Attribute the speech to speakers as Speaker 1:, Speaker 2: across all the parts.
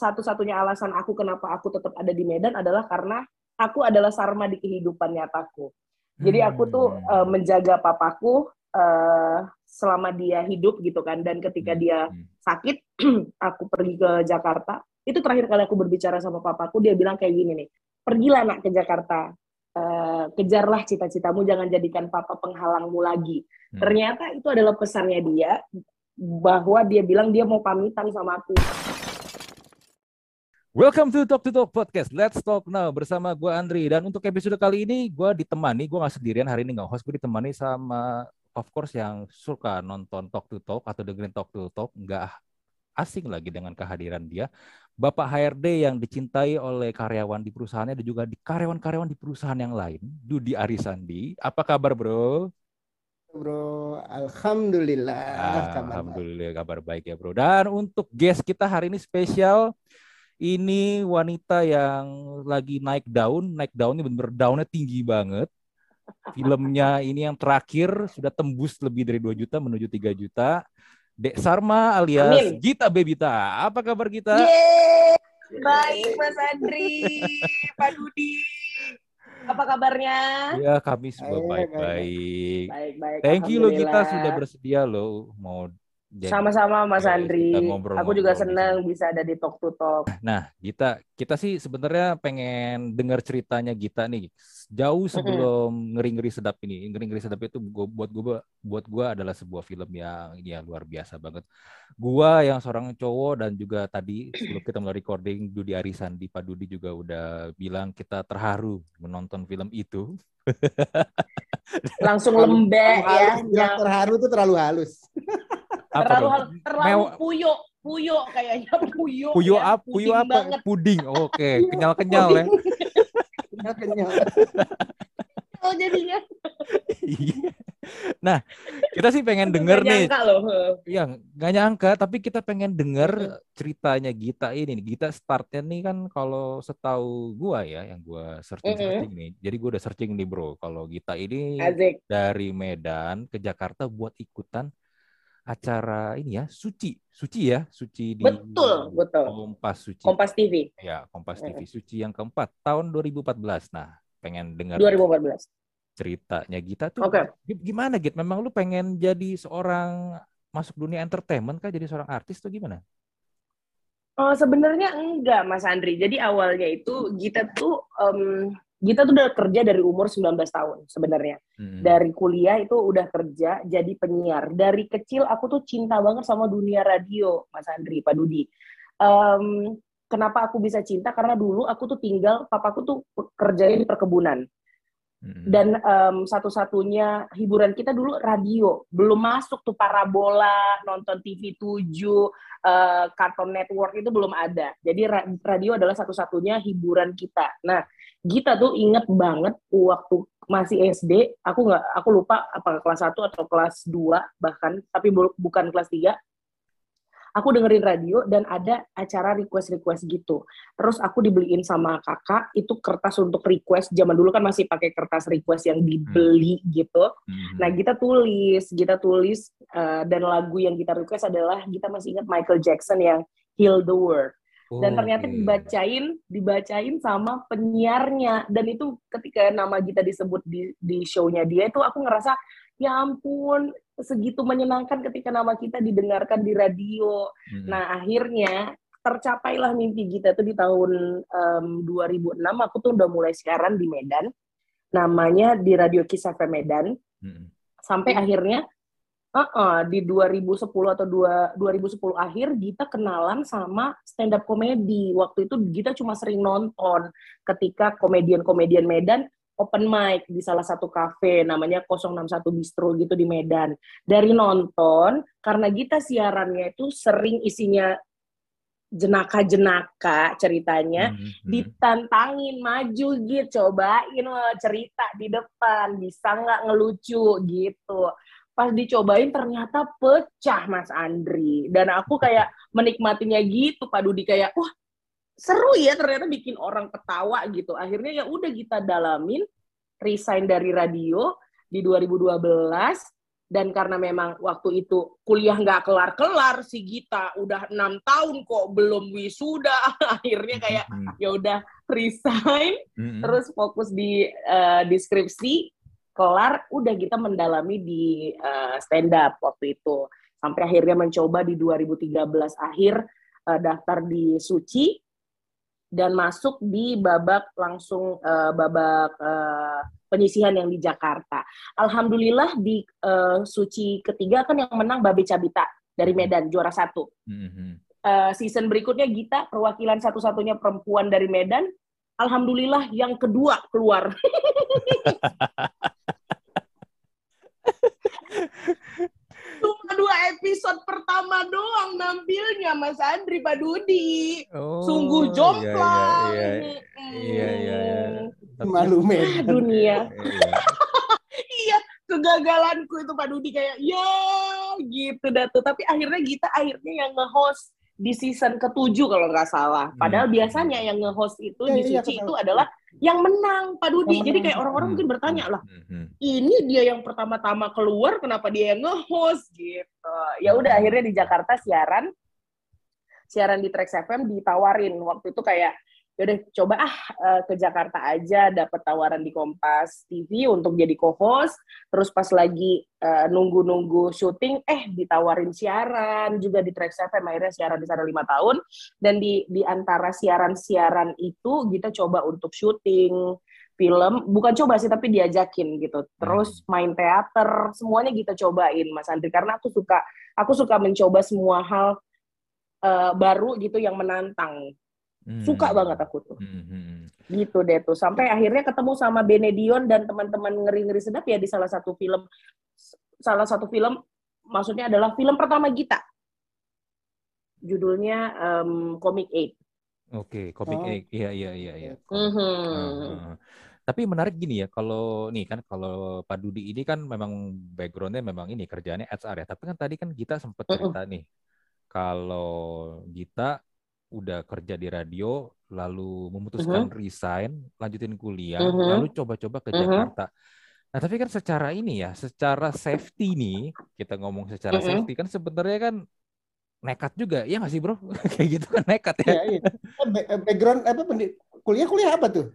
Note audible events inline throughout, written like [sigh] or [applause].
Speaker 1: satu-satunya alasan aku kenapa aku tetap ada di Medan adalah karena aku adalah sarma di kehidupan nyataku. Jadi aku tuh uh, menjaga papaku uh, selama dia hidup gitu kan. Dan ketika hmm, dia hmm. sakit [clears throat] aku pergi ke Jakarta. Itu terakhir kali aku berbicara sama papaku dia bilang kayak gini nih pergilah nak ke Jakarta. Uh, kejarlah cita-citamu jangan jadikan papa penghalangmu lagi. Hmm. ternyata itu adalah pesannya dia bahwa dia bilang dia mau pamitan sama aku
Speaker 2: Welcome to Talk to Talk Podcast. Let's talk now bersama gue Andri dan untuk episode kali ini gue ditemani, gue nggak sendirian hari ini nggak host, gue ditemani sama of course yang suka nonton Talk to Talk atau dengerin Talk to Talk nggak asing lagi dengan kehadiran dia. Bapak HRD yang dicintai oleh karyawan di perusahaannya dan juga di karyawan-karyawan di perusahaan yang lain, Dudi Arisandi. Apa kabar, Bro?
Speaker 3: Bro, alhamdulillah.
Speaker 2: Alhamdulillah kabar baik ya, Bro. Dan untuk guest kita hari ini spesial ini wanita yang lagi naik daun, naik daunnya benar-benar daunnya tinggi banget. Filmnya ini yang terakhir sudah tembus lebih dari 2 juta menuju 3 juta. Dek Sarma alias Amin. Gita Bebita. Apa kabar kita?
Speaker 1: Yeay, baik Mas Andri, [laughs] Pak Dudi. Apa kabarnya?
Speaker 2: Ya kami semua baik-baik. Baik-baik. Thank you loh kita sudah bersedia loh mau
Speaker 1: sama-sama Mas Andri. Ngobrol Aku juga senang bisa ada di Talk to Talk.
Speaker 2: Nah, Gita, kita sih sebenarnya pengen dengar ceritanya Gita nih. Jauh sebelum ngeri-ngeri sedap ini. Ngeri-ngeri sedap itu gua, buat gua buat gua adalah sebuah film yang ya luar biasa banget. Gua yang seorang cowok dan juga tadi sebelum kita mulai recording Dudi Arisan di Pak Dudi juga udah bilang kita terharu menonton film itu.
Speaker 1: Langsung lembek ya.
Speaker 3: Yang terharu itu terlalu halus. [laughs]
Speaker 1: apa terlalu hal, terlalu puyo puyo kayaknya [laughs] puyo
Speaker 2: puyo ya, apa? Puyo apa? banget. puding. Oke okay. kenyal kenyal ya. Kenyal kenyal [laughs] oh jadinya. Iya. nah kita sih pengen denger nih. loh. Iya, nggak nyangka tapi kita pengen denger ceritanya Gita ini Gita startnya nih kan kalau setahu gua ya yang gua searching searching nih. Jadi gua udah searching nih bro. Kalau Gita ini Asik. dari Medan ke Jakarta buat ikutan acara ini ya suci suci ya suci
Speaker 1: di betul betul.
Speaker 2: Kompas suci.
Speaker 1: Kompas TV
Speaker 2: ya Kompas TV suci yang keempat tahun 2014 nah pengen dengar
Speaker 1: 2014
Speaker 2: ceritanya Gita tuh okay. gimana Git? Memang lu pengen jadi seorang masuk dunia entertainment kah? Jadi seorang artis tuh gimana?
Speaker 1: Oh, sebenarnya enggak, Mas Andri. Jadi awalnya itu Gita tuh um, Gita tuh udah kerja dari umur 19 tahun sebenarnya. Hmm. Dari kuliah itu udah kerja jadi penyiar. Dari kecil aku tuh cinta banget sama dunia radio, Mas Andri, Pak Dudi. Um, kenapa aku bisa cinta? Karena dulu aku tuh tinggal, papaku tuh kerjanya di perkebunan. Dan um, satu-satunya hiburan kita dulu radio. Belum masuk tuh parabola, nonton TV 7, uh, Network itu belum ada. Jadi radio adalah satu-satunya hiburan kita. Nah, Gita tuh inget banget waktu masih SD, aku nggak, aku lupa apa kelas 1 atau kelas 2 bahkan, tapi bukan kelas 3. Aku dengerin radio dan ada acara request-request gitu. Terus aku dibeliin sama kakak itu kertas untuk request. Zaman dulu kan masih pakai kertas request yang dibeli hmm. gitu. Hmm. Nah, kita tulis, kita tulis uh, dan lagu yang kita request adalah kita masih ingat Michael Jackson yang Heal the World dan ternyata dibacain dibacain sama penyiarnya dan itu ketika nama kita disebut di di show-nya dia itu aku ngerasa ya ampun segitu menyenangkan ketika nama kita didengarkan di radio hmm. nah akhirnya tercapailah mimpi kita itu di tahun um, 2006 aku tuh udah mulai siaran di Medan namanya di radio Kisah Medan hmm. sampai akhirnya Uh, uh, di 2010 atau 2, 2010 akhir Gita kenalan sama stand up komedi. Waktu itu Gita cuma sering nonton ketika komedian-komedian Medan open mic di salah satu kafe namanya 061 Bistro gitu di Medan. Dari nonton karena Gita siarannya itu sering isinya jenaka-jenaka ceritanya mm -hmm. ditantangin maju gitu cobain cerita di depan bisa nggak ngelucu gitu pas dicobain ternyata pecah Mas Andri dan aku kayak menikmatinya gitu Pak Dudi kayak wah seru ya ternyata bikin orang ketawa gitu. Akhirnya ya udah kita dalamin resign dari radio di 2012 dan karena memang waktu itu kuliah nggak kelar-kelar si Gita udah enam tahun kok belum wisuda. [laughs] Akhirnya kayak mm-hmm. ya udah resign mm-hmm. terus fokus di uh, deskripsi kelar udah kita mendalami di uh, stand up waktu itu. Sampai akhirnya mencoba di 2013 akhir uh, daftar di Suci dan masuk di babak langsung uh, babak uh, penyisihan yang di Jakarta. Alhamdulillah di uh, suci ketiga kan yang menang Babe Cabita dari Medan juara satu. Mm-hmm. Uh, season berikutnya Gita perwakilan satu-satunya perempuan dari Medan. Alhamdulillah yang kedua keluar. [laughs] Cuma dua episode pertama doang nampilnya Mas Andri Pak Dudi. Oh, Sungguh iya, jomplang.
Speaker 2: Iya iya. Iya iya. iya.
Speaker 3: Malu men.
Speaker 1: Ah, dunia. [laughs] Iya. iya, kegagalanku itu Pak Dudi kayak ya gitu dah tuh. Tapi akhirnya kita akhirnya yang nge-host di season ketujuh kalau nggak salah. Padahal hmm. biasanya yang nge-host itu ya, di iya, Suci itu adalah yang menang Pak Dudi. Jadi kayak orang-orang mungkin bertanya lah, hmm, hmm, ini dia yang pertama-tama keluar, kenapa dia yang nge-host? Gitu. Ya udah akhirnya di Jakarta siaran, siaran di Trax FM ditawarin. Waktu itu kayak yaudah coba ah eh, ke Jakarta aja dapat tawaran di Kompas TV untuk jadi co-host. Terus pas lagi uh, nunggu-nunggu syuting eh ditawarin siaran juga di Trax FM akhirnya siaran di sana lima tahun. Dan di di antara siaran-siaran itu kita coba untuk syuting film. Bukan coba sih tapi diajakin gitu. Terus hmm. main teater semuanya kita cobain Mas Andri. Karena aku suka aku suka mencoba semua hal uh, baru gitu yang menantang Hmm. Suka banget aku tuh. Hmm, hmm, hmm. Gitu deh tuh. Sampai akhirnya ketemu sama Benedion dan teman-teman ngeri-ngeri sedap ya di salah satu film salah satu film maksudnya adalah film pertama Gita. Judulnya um, Comic Eight.
Speaker 2: Oke, okay, Comic oh. Iya iya iya iya. Uh, tapi menarik gini ya, kalau nih kan kalau Pak Dudi ini kan memang backgroundnya memang ini kerjaannya HR ya. Tapi kan tadi kan Gita sempat cerita uh-uh. nih, kalau Gita udah kerja di radio, lalu memutuskan uh -huh. resign, lanjutin kuliah, uh -huh. lalu coba-coba ke uh -huh. Jakarta. Nah, tapi kan secara ini ya, secara safety nih, kita ngomong secara uh -huh. safety kan sebenarnya kan nekat juga, ya nggak sih bro? [laughs] Kayak gitu kan nekat ya. ya iya.
Speaker 3: Background apa kuliah kuliah apa tuh?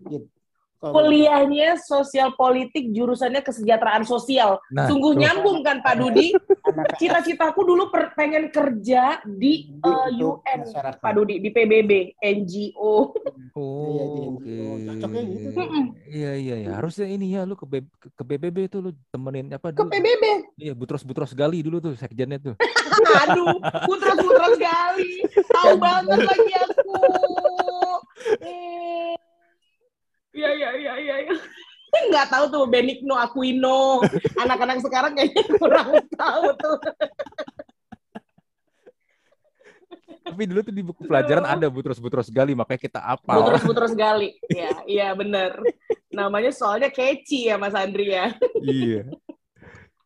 Speaker 1: Kuliahnya sosial politik, jurusannya kesejahteraan sosial. Nah, Sungguh tuh. nyambung kan Pak Dudi? [laughs] Cita-citaku dulu per, pengen kerja di uh, eh, UN, masyarakat. Pak Dudi, di PBB, NGO.
Speaker 2: Oh, iya, oke. Gitu. Iya, iya, iya. Harusnya ini ya, lu ke, B, ke PBB tuh lu temenin apa
Speaker 1: dulu? Ke PBB?
Speaker 2: Iya, Butros-Butros Gali dulu tuh, sekjennya tuh. [laughs]
Speaker 1: Aduh, Butros-Butros Gali. Tahu banget lagi aku. Eh. [laughs] Iya iya iya iya. Ya. Nggak tahu tuh Benigno Aquino. Anak-anak sekarang kayaknya kurang tahu tuh.
Speaker 2: Tapi dulu tuh di buku pelajaran ada Butros-Butros Gali, makanya kita apa?
Speaker 1: Butros-Butros Gali. Iya, iya benar. Namanya soalnya keci ya Mas Andri ya.
Speaker 2: iya.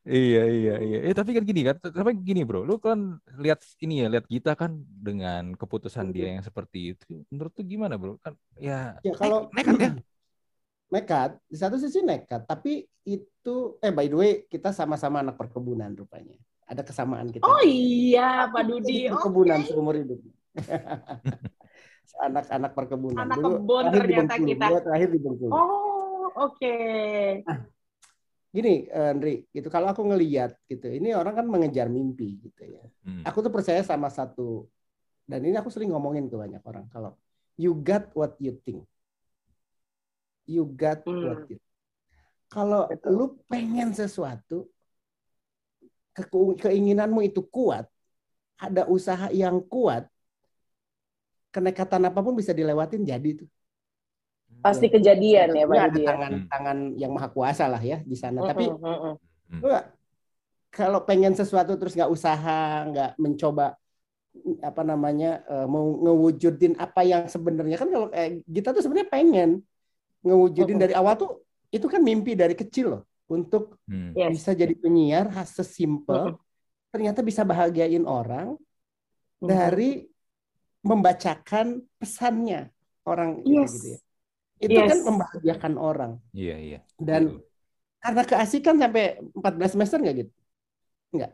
Speaker 2: Iya iya iya. Eh tapi kan gini kan, tapi gini bro, lu kan lihat ini ya, lihat kita kan dengan keputusan dia yang seperti itu. Menurut tuh gimana bro? Kan ya,
Speaker 3: ya kalau nekat ya nekat. Di satu sisi nekat tapi itu eh by the way kita sama-sama anak perkebunan rupanya. Ada kesamaan kita.
Speaker 1: Oh iya Pak Dudi.
Speaker 3: perkebunan okay. seumur hidup. [laughs] Anak-anak perkebunan.
Speaker 1: Anak Dulu, kebun ternyata
Speaker 3: di
Speaker 1: kita.
Speaker 3: Terakhir di Bengkulu.
Speaker 1: Oh oke. Okay. nah,
Speaker 3: gini Andri gitu. Kalau aku ngelihat gitu ini orang kan mengejar mimpi gitu ya. Hmm. aku tuh percaya sama satu dan ini aku sering ngomongin ke banyak orang kalau you got what you think you got hmm. what you kalau lu pengen sesuatu ke keinginanmu itu kuat ada usaha yang kuat kenekatan apa pun bisa dilewatin jadi tuh.
Speaker 1: Pasti kejadian ya,
Speaker 3: Pak ada tangan-tangan yang maha kuasa lah ya di sana. Tapi uh, uh, uh. kalau pengen sesuatu terus nggak usaha, nggak mencoba apa namanya uh, mau ngewujudin apa yang sebenarnya. Kan kalau eh, kita tuh sebenarnya pengen ngewujudin dari awal tuh itu kan mimpi dari kecil loh untuk hmm. bisa jadi penyiar sesimpel ternyata bisa bahagiain orang hmm. dari membacakan pesannya orang yes. gitu ya. Itu yes. kan membahagiakan orang.
Speaker 2: Iya, iya.
Speaker 3: Dan karena keasikan sampai 14 semester nggak gitu? Enggak.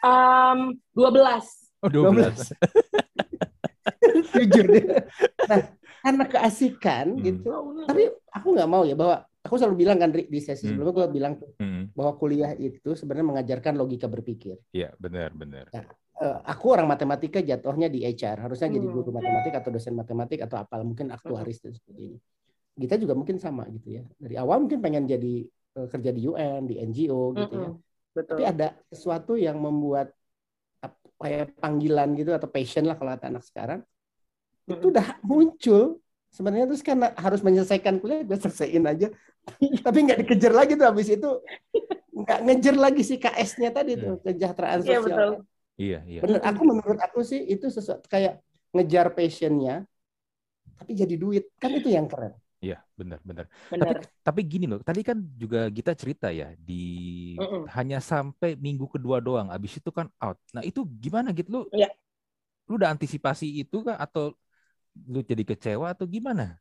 Speaker 1: Um, 12.
Speaker 2: Oh, 12.
Speaker 3: 12. [laughs] Jujur deh. Nah, karena keasikan hmm. gitu. Tapi aku nggak mau ya bahwa aku selalu bilang kan di sesi hmm. sebelumnya gue bilang hmm. bahwa kuliah itu sebenarnya mengajarkan logika berpikir.
Speaker 2: Iya, benar, benar.
Speaker 3: Nah, uh, aku orang matematika jatuhnya di HR, harusnya hmm. jadi guru matematik atau dosen matematik atau apa, mungkin aktuaris dan sebagainya. Kita juga mungkin sama gitu ya. Dari awal mungkin pengen jadi uh, kerja di UN, di NGO gitu hmm. ya. Betul. Tapi ada sesuatu yang membuat kayak panggilan gitu atau passion lah kalau kata anak sekarang itu udah muncul sebenarnya terus kan harus menyelesaikan kuliah gue selesaiin aja [laughs] tapi nggak dikejar lagi tuh habis itu nggak ngejar lagi si KS-nya tadi tuh hmm. kesejahteraan iya, sosial
Speaker 2: iya iya iya
Speaker 3: bener aku menurut aku sih itu sesuatu kayak ngejar passionnya tapi jadi duit kan itu yang keren
Speaker 2: Iya, benar, benar. Tapi tapi gini loh, tadi kan juga kita cerita ya di mm -mm. hanya sampai minggu kedua doang, abis itu kan out. Nah itu gimana gitu lu? Iya. Lu udah antisipasi itu kah atau lu jadi kecewa atau gimana?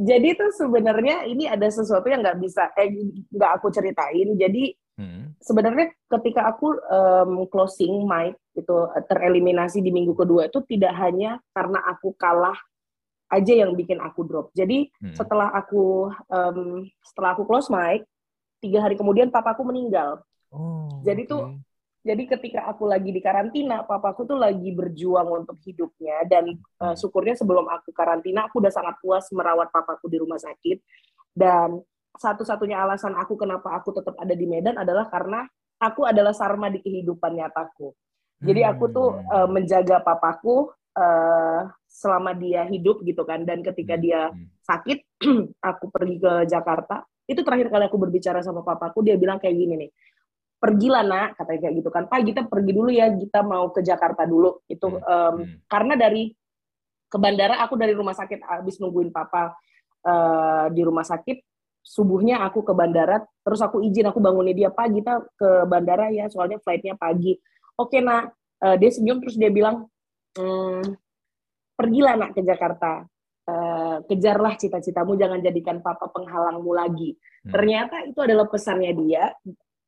Speaker 1: Jadi tuh sebenarnya ini ada sesuatu yang nggak bisa, eh nggak aku ceritain. Jadi hmm. sebenarnya ketika aku um, closing mic itu tereliminasi di minggu kedua itu tidak hanya karena aku kalah aja yang bikin aku drop. Jadi hmm. setelah aku um, setelah aku close mic, tiga hari kemudian papaku meninggal. Oh, jadi okay. tuh jadi ketika aku lagi di karantina, papaku tuh lagi berjuang untuk hidupnya dan uh, syukurnya sebelum aku karantina aku udah sangat puas merawat papaku di rumah sakit. Dan satu-satunya alasan aku kenapa aku tetap ada di Medan adalah karena aku adalah sarma di kehidupan nyataku. Jadi aku tuh uh, menjaga papaku uh, selama dia hidup gitu kan. Dan ketika hmm, dia hmm. sakit [clears throat] aku pergi ke Jakarta itu terakhir kali aku berbicara sama papaku dia bilang kayak gini nih pergilah nak katanya kayak gitu kan pak kita pergi dulu ya kita mau ke Jakarta dulu itu um, hmm. karena dari ke bandara aku dari rumah sakit habis nungguin papa uh, di rumah sakit subuhnya aku ke bandara terus aku izin aku bangunin dia pak kita ke bandara ya soalnya flightnya pagi oke nak uh, dia senyum terus dia bilang hmm, pergilah nak ke Jakarta, uh, kejarlah cita-citamu, jangan jadikan papa penghalangmu lagi. Hmm. Ternyata itu adalah pesannya dia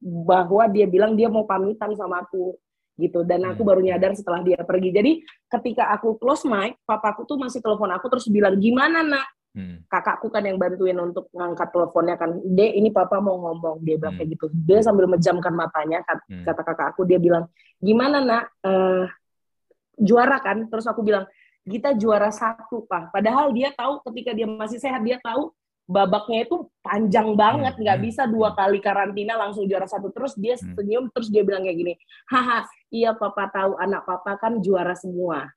Speaker 1: bahwa dia bilang dia mau pamitan sama aku gitu dan aku hmm. baru nyadar setelah dia pergi. Jadi ketika aku close mic, papaku tuh masih telepon aku terus bilang gimana nak? Hmm. Kakakku kan yang bantuin untuk ngangkat teleponnya kan, "Dek, ini papa mau ngomong." Dia bilang hmm. kayak gitu. Dia sambil menjamkan matanya kata, hmm. kata kakak aku dia bilang, "Gimana nak? Uh, juara kan terus aku bilang kita juara satu pak padahal dia tahu ketika dia masih sehat dia tahu babaknya itu panjang banget nggak hmm, bisa hmm, dua hmm. kali karantina langsung juara satu terus dia senyum terus dia bilang kayak gini haha iya papa tahu anak papa kan juara semua.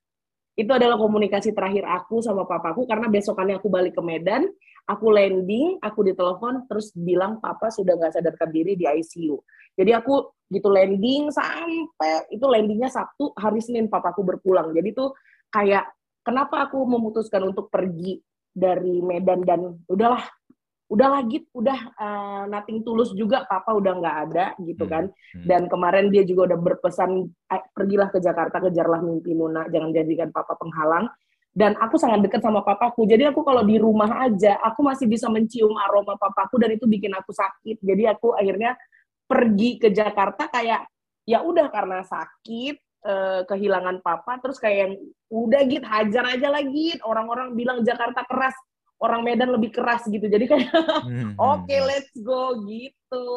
Speaker 1: Itu adalah komunikasi terakhir aku sama papaku karena besokannya aku balik ke Medan aku landing aku ditelepon terus bilang papa sudah nggak sadarkan diri di ICU jadi aku gitu landing sampai itu landingnya Sabtu hari Senin papaku berpulang. Jadi tuh kayak kenapa aku memutuskan untuk pergi dari Medan dan udahlah udah lagi udah uh, nothing tulus juga papa udah nggak ada gitu hmm, kan. hmm. dan kemarin dia juga udah berpesan pergilah ke Jakarta kejarlah mimpi Muna jangan jadikan papa penghalang. Dan aku sangat dekat sama papaku jadi aku kalau di rumah aja aku masih bisa mencium aroma papaku dan itu bikin aku sakit. Jadi aku akhirnya pergi ke Jakarta kayak ya udah karena sakit eh, kehilangan papa terus kayak yang udah gitu hajar aja lagi orang-orang bilang Jakarta keras orang Medan lebih keras gitu. Jadi kayak hmm, [laughs] oke okay, hmm. let's go gitu.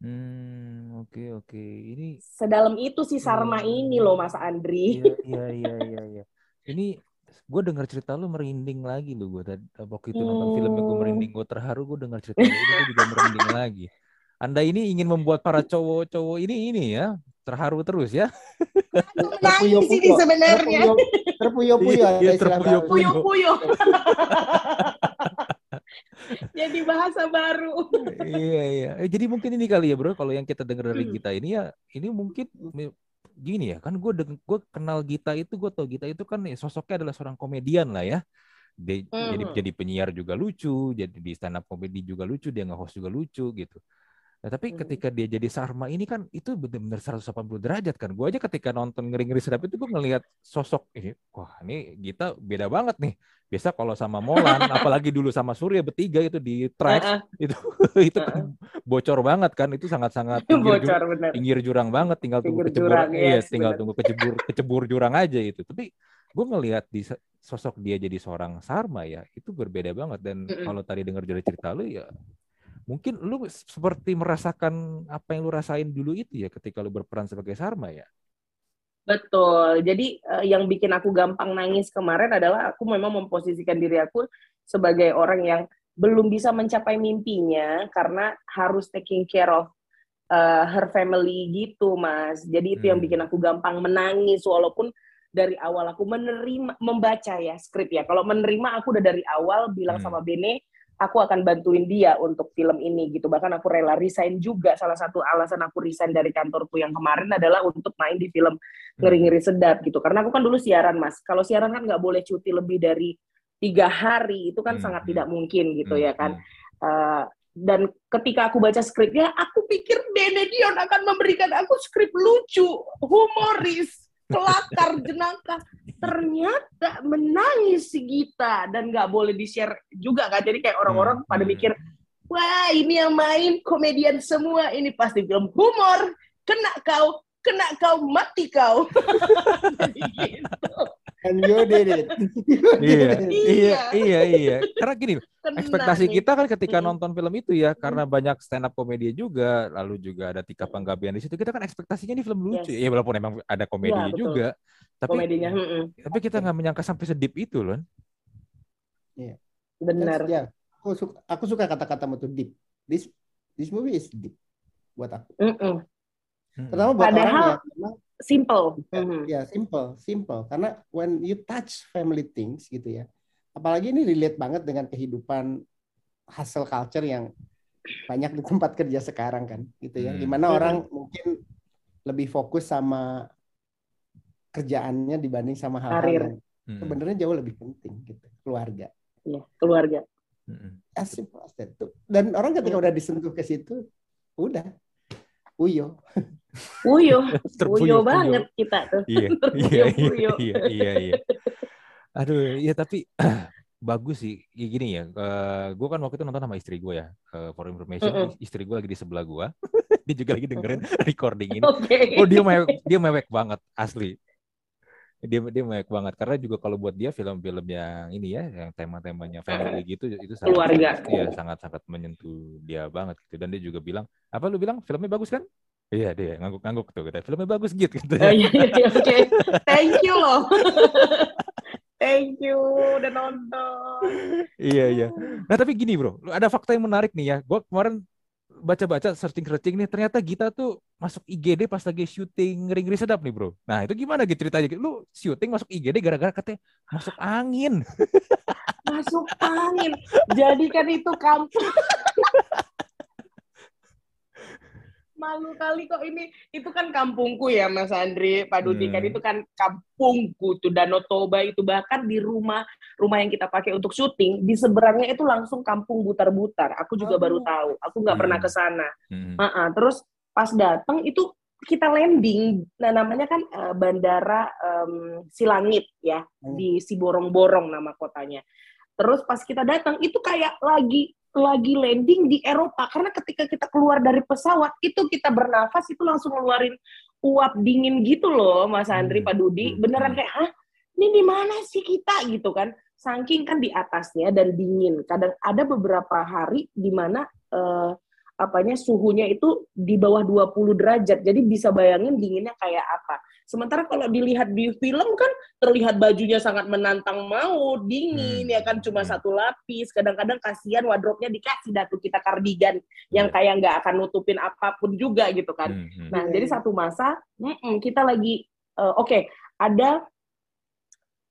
Speaker 2: Hmm, oke okay, oke. Okay. ini
Speaker 1: sedalam itu sih Sarma hmm, ini loh Mas Andri.
Speaker 2: Iya iya iya iya ini gue dengar cerita lu merinding lagi lu gue tadi waktu itu nonton film gue merinding gue terharu gue dengar cerita lu gue juga merinding lagi. Anda ini ingin membuat para cowok-cowok ini ini ya terharu terus ya. [laughs]
Speaker 1: Terpuyo sini sebenarnya.
Speaker 3: Terpuyo-puyo.
Speaker 1: Iya, terpuyo-puyo. [laughs] Jadi bahasa baru.
Speaker 2: iya iya. Eh, jadi mungkin ini kali ya bro, kalau yang kita dengar dari hmm. kita ini ya, ini mungkin gini ya, kan gue gue kenal Gita itu, gue tau Gita itu kan ya, sosoknya adalah seorang komedian lah ya. Dia, hmm. Jadi jadi penyiar juga lucu, jadi di stand up comedy juga lucu, dia nge-host juga lucu gitu Nah, tapi hmm. ketika dia jadi Sarma ini kan itu benar-benar 180 derajat kan. Gue aja ketika nonton ngeri-ngeri sedap itu gue ngelihat sosok ini, wah ini kita beda banget nih. Biasa kalau sama Molan, [laughs] apalagi dulu sama Surya bertiga itu di track uh -uh. itu [laughs] itu kan bocor banget kan. Itu sangat-sangat pinggir, bocor, ju pinggir jurang banget. Tinggal tunggu kecebur, jurang, iya, yes, tinggal bener. tunggu kecebur kecebur jurang aja itu. Tapi gue ngelihat di sosok dia jadi seorang Sarma ya itu berbeda banget dan mm -hmm. kalau tadi dengar dari cerita lu ya mungkin lu seperti merasakan apa yang lu rasain dulu itu ya ketika lu berperan sebagai Sarma ya.
Speaker 1: Betul. Jadi uh, yang bikin aku gampang nangis kemarin adalah aku memang memposisikan diri aku sebagai orang yang belum bisa mencapai mimpinya karena harus taking care of uh, her family gitu, Mas. Jadi itu hmm. yang bikin aku gampang menangis walaupun dari awal aku menerima membaca ya skrip ya. Kalau menerima aku udah dari awal bilang hmm. sama Bene aku akan bantuin dia untuk film ini gitu. Bahkan aku rela resign juga. Salah satu alasan aku resign dari kantorku yang kemarin adalah untuk main di film ngeri-ngeri sedap gitu. Karena aku kan dulu siaran mas. Kalau siaran kan nggak boleh cuti lebih dari tiga hari. Itu kan hmm. sangat tidak mungkin gitu hmm. ya kan. Uh, dan ketika aku baca skripnya, aku pikir Benedion akan memberikan aku skrip lucu, humoris, kelakar, jenaka. Ternyata menangis si Gita. Dan nggak boleh di share juga kan. Jadi kayak orang-orang hmm. pada mikir wah ini yang main komedian semua. Ini pasti film humor. Kena kau kena kau mati kau
Speaker 3: gitu. [laughs] And you did it.
Speaker 2: iya, iya, iya, iya. Karena gini, Kena ekspektasi nih. kita kan ketika nonton film itu ya, karena banyak stand up komedi juga, lalu juga ada Tika Panggabean di situ, kita kan ekspektasinya ini film lucu. Yes. Ya walaupun emang ada komedi ya, juga, tapi komedinya. Tapi kita nggak menyangka sampai sedip itu loh.
Speaker 3: Iya. Benar. Ya, aku suka, aku suka kata-kata itu deep. This this movie is deep buat aku. Mm -mm.
Speaker 1: Terutama buat Padahal, orang yang memang simple.
Speaker 3: Ya, mm-hmm. ya simple, simple. Karena when you touch family things gitu ya, apalagi ini relate banget dengan kehidupan hustle culture yang banyak di tempat kerja sekarang kan, gitu ya. Hmm. Di mana hmm. orang mungkin lebih fokus sama kerjaannya dibanding sama hal-hal yang hmm. sebenarnya jauh lebih penting gitu, keluarga.
Speaker 1: Iya, keluarga.
Speaker 3: As simple as that. Dan orang ketika hmm. udah disentuh ke situ, udah Uyo. [laughs]
Speaker 1: Uyo, [laughs] Uyo banget kita tuh.
Speaker 2: Iya, [laughs] iya, iya, iya, iya, iya. Aduh, ya tapi [clears throat] bagus sih. Ya gini ya, uh, gue kan waktu itu nonton sama istri gue ya, uh, for information. Mm -hmm. Istri gue lagi di sebelah gue, [laughs] dia juga lagi dengerin recording ini. Okay. Oh dia mewek, dia mewek banget, asli. Dia dia mewek banget karena juga kalau buat dia film-film yang ini ya, yang tema-temanya family gitu itu sangat, keluarga. Ya sangat sangat menyentuh dia banget gitu. Dan dia juga bilang, apa lu bilang filmnya bagus kan? Iya dia ngangguk-ngangguk tuh kita filmnya bagus gitu gitu.
Speaker 1: Oh, iya, iya, iya, oke. Thank you loh. [laughs] Thank you udah nonton.
Speaker 2: iya iya. Nah tapi gini bro, ada fakta yang menarik nih ya. Gue kemarin baca-baca searching-searching nih ternyata Gita tuh masuk IGD pas lagi syuting ring sedap nih bro. Nah itu gimana gitu ceritanya? Lu syuting masuk IGD gara-gara katanya masuk angin.
Speaker 1: masuk angin. Jadi kan itu kampung [laughs] malu kali kok ini itu kan kampungku ya Mas Andri Pak Dudi kan. hmm. kan itu kan kampungku tuh Danau Toba itu bahkan di rumah rumah yang kita pakai untuk syuting di seberangnya itu langsung kampung butar-butar aku juga oh. baru tahu aku nggak hmm. pernah ke sana hmm. uh -uh. terus pas datang itu kita landing nah namanya kan uh, bandara um, Silangit ya hmm. di Siborong-borong nama kotanya terus pas kita datang itu kayak lagi lagi landing di Eropa. Karena ketika kita keluar dari pesawat itu kita bernafas itu langsung ngeluarin uap dingin gitu loh Mas Andri hmm. Pak Dudi. Hmm. beneran kayak ah ini di mana sih kita? Gitu kan. Saking kan di atasnya dan dingin. Kadang ada beberapa hari di mana uh, apanya suhunya itu di bawah 20 derajat. Jadi bisa bayangin dinginnya kayak apa. Sementara kalau dilihat di film kan terlihat bajunya sangat menantang mau dingin hmm. ya kan cuma hmm. satu lapis. Kadang-kadang kasihan wardrobe-nya dikasih datu kita kardigan yang iya. kayak nggak akan nutupin apa pun juga gitu kan. Hmm. hmm. Nah, jadi satu masa mm -mm, kita lagi uh, oke, okay, ada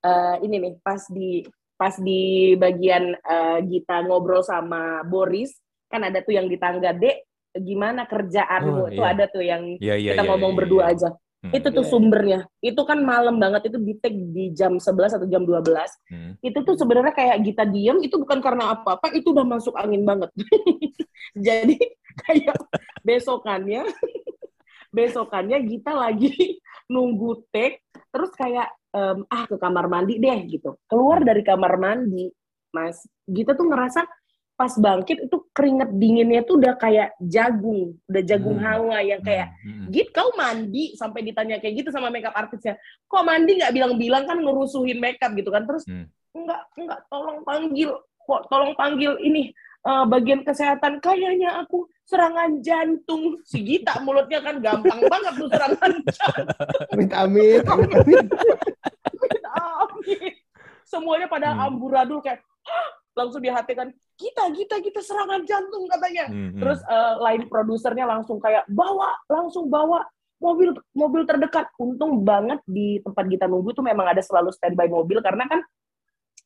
Speaker 1: uh, ini nih pas di pas di bagian uh, Gita ngobrol sama Boris kan ada tuh yang di tangga dek gimana kerjaanmu oh, itu iya. ada tuh yang yeah, yeah, kita yeah, ngomong yeah, berdua yeah. aja hmm. itu tuh sumbernya itu kan malam banget itu di take di jam 11 atau jam 12 hmm. itu tuh sebenarnya kayak kita diem itu bukan karena apa-apa itu udah masuk angin banget [laughs] jadi kayak besokannya [laughs] besokannya kita lagi [laughs] nunggu take terus kayak um, ah ke kamar mandi deh gitu keluar dari kamar mandi mas kita tuh ngerasa pas bangkit itu keringet dinginnya tuh udah kayak jagung, udah jagung hmm. hawa yang kayak, hmm. Git kau mandi sampai ditanya kayak gitu sama makeup artisnya, kok mandi nggak bilang-bilang kan ngerusuhin makeup gitu kan, terus hmm. enggak enggak tolong panggil, kok tolong panggil ini uh, bagian kesehatan kayaknya aku serangan jantung si Gita mulutnya kan gampang banget tuh serangan jantung.
Speaker 3: Amit amit amit amit.
Speaker 1: amit. Semuanya pada hmm. amburadul kayak langsung di hati kan kita kita kita serangan jantung katanya hmm, hmm. terus uh, lain produsernya langsung kayak bawa langsung bawa mobil mobil terdekat untung banget di tempat kita nunggu tuh memang ada selalu standby mobil karena kan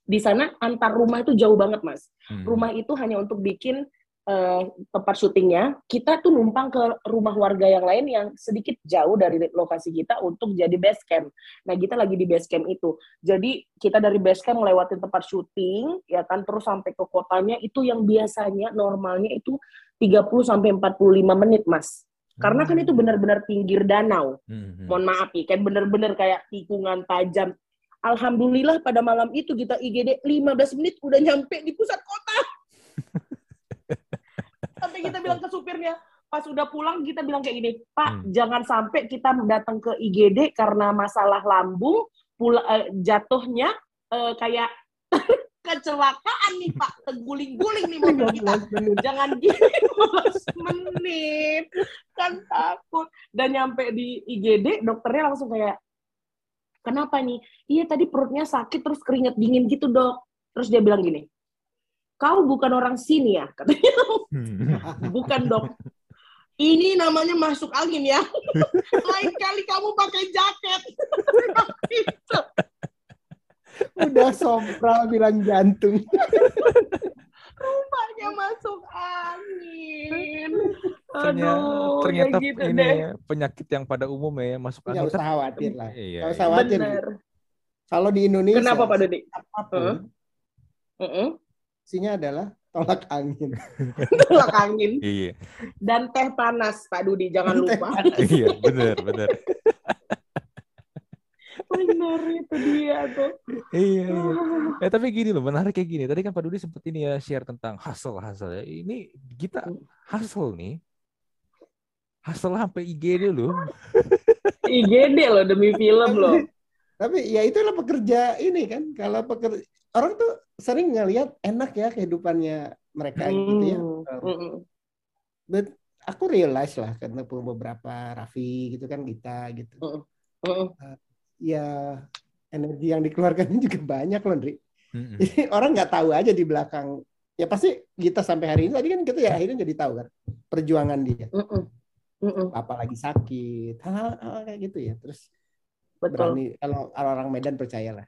Speaker 1: di sana antar rumah itu jauh banget mas hmm. rumah itu hanya untuk bikin uh, tempat syutingnya, kita tuh numpang ke rumah warga yang lain yang sedikit jauh dari lokasi kita untuk jadi base camp. Nah, kita lagi di base camp itu. Jadi, kita dari base camp melewati tempat syuting, ya kan, terus sampai ke kotanya, itu yang biasanya normalnya itu 30 sampai 45 menit, Mas. Karena kan itu hmm. benar-benar pinggir danau. Hmm. Mohon maaf ya, kan benar-benar kayak tikungan tajam. Alhamdulillah pada malam itu kita IGD 15 menit udah nyampe di pusat kota sampai kita bilang ke supirnya pas udah pulang kita bilang kayak gini Pak hmm. jangan sampai kita datang ke IGD karena masalah lambung pula uh, jatuhnya uh, kayak [laughs] kecelakaan nih Pak. Terguling-guling nih mobil kita. Jangan gini 15 menit. Kan takut. Dan nyampe di IGD dokternya langsung kayak kenapa nih? Iya tadi perutnya sakit terus keringet dingin gitu dok. Terus dia bilang gini kau bukan orang sini ya katanya hmm. bukan dok ini namanya masuk angin ya [laughs] lain kali kamu pakai jaket [laughs]
Speaker 3: udah sopra bilang jantung [laughs]
Speaker 1: rumahnya masuk angin
Speaker 2: Aduh, ternyata gitu ini deh. Ya, penyakit yang pada umum ya masuk angin.
Speaker 3: Nggak usah khawatir lah. Iya, Nggak usah khawatir. Kalau di Indonesia.
Speaker 1: Kenapa Pak Dodi?
Speaker 3: Apa pun. Uh -uh isinya adalah tolak angin. [laughs]
Speaker 1: tolak angin. Iya. Dan teh panas, Pak Dudi, jangan lupa.
Speaker 2: iya, benar, benar.
Speaker 1: benar itu dia tuh.
Speaker 2: iya, iya. Eh tapi gini loh, menarik kayak gini. Tadi kan Pak Dudi sempat ini ya share tentang hustle hustle. Ya. Ini kita hustle nih. Hustle sampai IGD loh.
Speaker 1: IGD loh demi film loh.
Speaker 3: Tapi ya itulah pekerja ini kan. Kalau pekerja orang tuh sering ngelihat enak ya kehidupannya mereka hmm. gitu ya. Hmm. But aku realize lah karena beberapa Raffi gitu kan kita gitu. Hmm. Uh, ya energi yang dikeluarkan [laughs] juga banyak loh, Ndri. Hmm. Jadi orang nggak tahu aja di belakang. Ya pasti kita sampai hari ini tadi kan kita ya akhirnya jadi tahu kan perjuangan dia. Hmm. Hmm. Apalagi sakit, hal, hal kayak gitu ya. Terus Betul. berani kalau orang Medan percayalah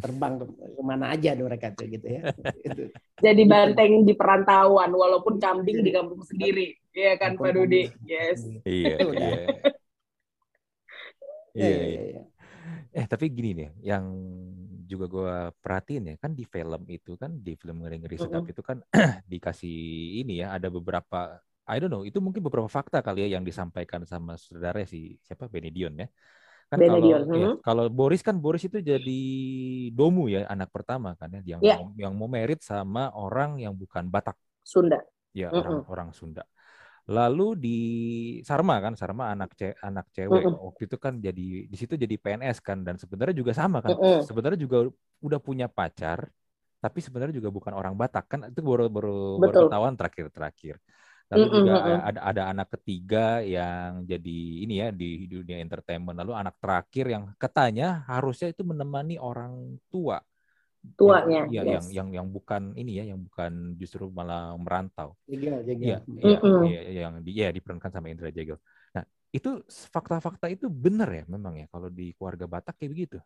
Speaker 3: terbang ke ke mana aja mereka tuh gitu ya. [laughs]
Speaker 1: Jadi banteng di perantauan walaupun kambing di kampung sendiri, ya kan Pak Dudi? Yes.
Speaker 2: Iya. Iya. Iya, iya. iya. Eh tapi gini nih, yang juga gue perhatiin ya kan di film itu kan di film ngeri ngeri sedap itu kan [clears throat] dikasih ini ya ada beberapa I don't know itu mungkin beberapa fakta kali ya yang disampaikan sama saudara si siapa Benedion ya Kan kalau, ya, hmm. kalau Boris kan Boris itu jadi domu ya anak pertama kan ya yang yeah. mau, yang mau merit sama orang yang bukan Batak.
Speaker 1: Sunda.
Speaker 2: Ya, mm -hmm. orang orang Sunda. Lalu di Sarma kan, Sarma anak ce anak cewek mm -hmm. waktu itu kan jadi di situ jadi PNS kan dan sebenarnya juga sama kan. Mm -hmm. Sebenarnya juga udah punya pacar tapi sebenarnya juga bukan orang Batak kan itu baru baru, baru ketahuan terakhir-terakhir. Lalu mm-hmm. juga ada ada anak ketiga yang jadi ini ya di dunia entertainment. Lalu anak terakhir yang katanya harusnya itu menemani orang tua.
Speaker 1: Tuanya.
Speaker 2: Yang, ya, yes. yang yang yang bukan ini ya, yang bukan justru malah merantau.
Speaker 3: Jegel,
Speaker 2: jegel. Ya, ya, mm-hmm. ya, yang di, ya diperankan sama Indra Jegel. Nah, itu fakta-fakta itu benar ya memang ya kalau di keluarga Batak kayak begitu.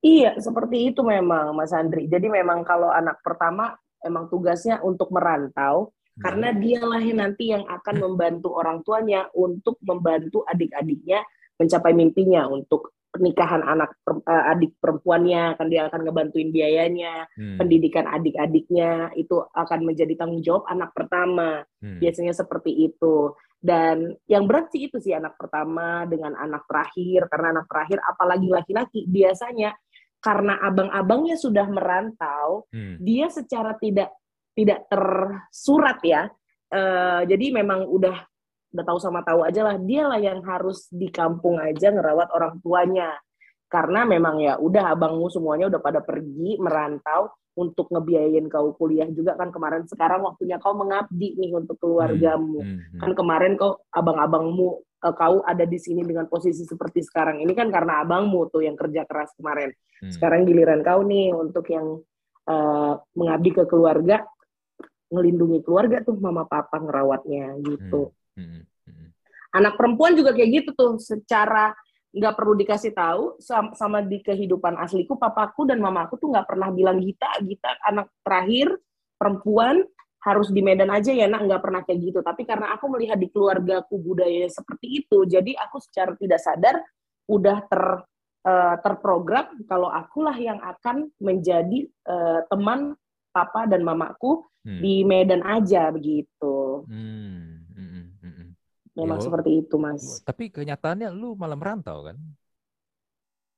Speaker 1: Iya, seperti itu memang Mas Andri. Jadi memang kalau anak pertama emang tugasnya untuk merantau, karena hmm. dialah yang nanti yang akan membantu orang tuanya untuk membantu adik-adiknya mencapai mimpinya untuk pernikahan anak uh, adik perempuannya kan dia akan ngebantuin biayanya hmm. pendidikan adik-adiknya itu akan menjadi tanggung jawab anak pertama hmm. biasanya seperti itu dan yang berat sih itu sih anak pertama dengan anak terakhir karena anak terakhir apalagi laki-laki biasanya karena abang-abangnya sudah merantau hmm. dia secara tidak tidak tersurat ya. Uh, jadi memang udah udah tahu sama tahu aja lah. Dia lah yang harus di kampung aja ngerawat orang tuanya. Karena memang ya udah abangmu semuanya udah pada pergi merantau untuk ngebiayain kau kuliah juga. Kan kemarin sekarang waktunya kau mengabdi nih untuk keluargamu. Hmm, hmm, hmm. kan kemarin kau abang-abangmu uh, kau ada di sini dengan posisi seperti sekarang ini kan karena abangmu tuh yang kerja keras kemarin. Hmm. sekarang giliran kau nih untuk yang uh, mengabdi ke keluarga ngelindungi keluarga tuh mama papa ngerawatnya gitu hmm. Hmm. Hmm. Anak perempuan juga kayak gitu tuh, secara nggak perlu dikasih tahu sama, sama di kehidupan asliku, papaku dan mamaku tuh nggak pernah bilang Gita, Gita anak terakhir perempuan harus di Medan aja ya nak nggak pernah kayak gitu tapi karena aku melihat di keluargaku budaya seperti itu jadi aku secara tidak sadar udah ter uh, terprogram kalau akulah yang akan menjadi uh, teman papa dan mamaku hmm. di Medan aja begitu hmm memang Yo. seperti itu mas
Speaker 2: tapi kenyataannya lu malah merantau kan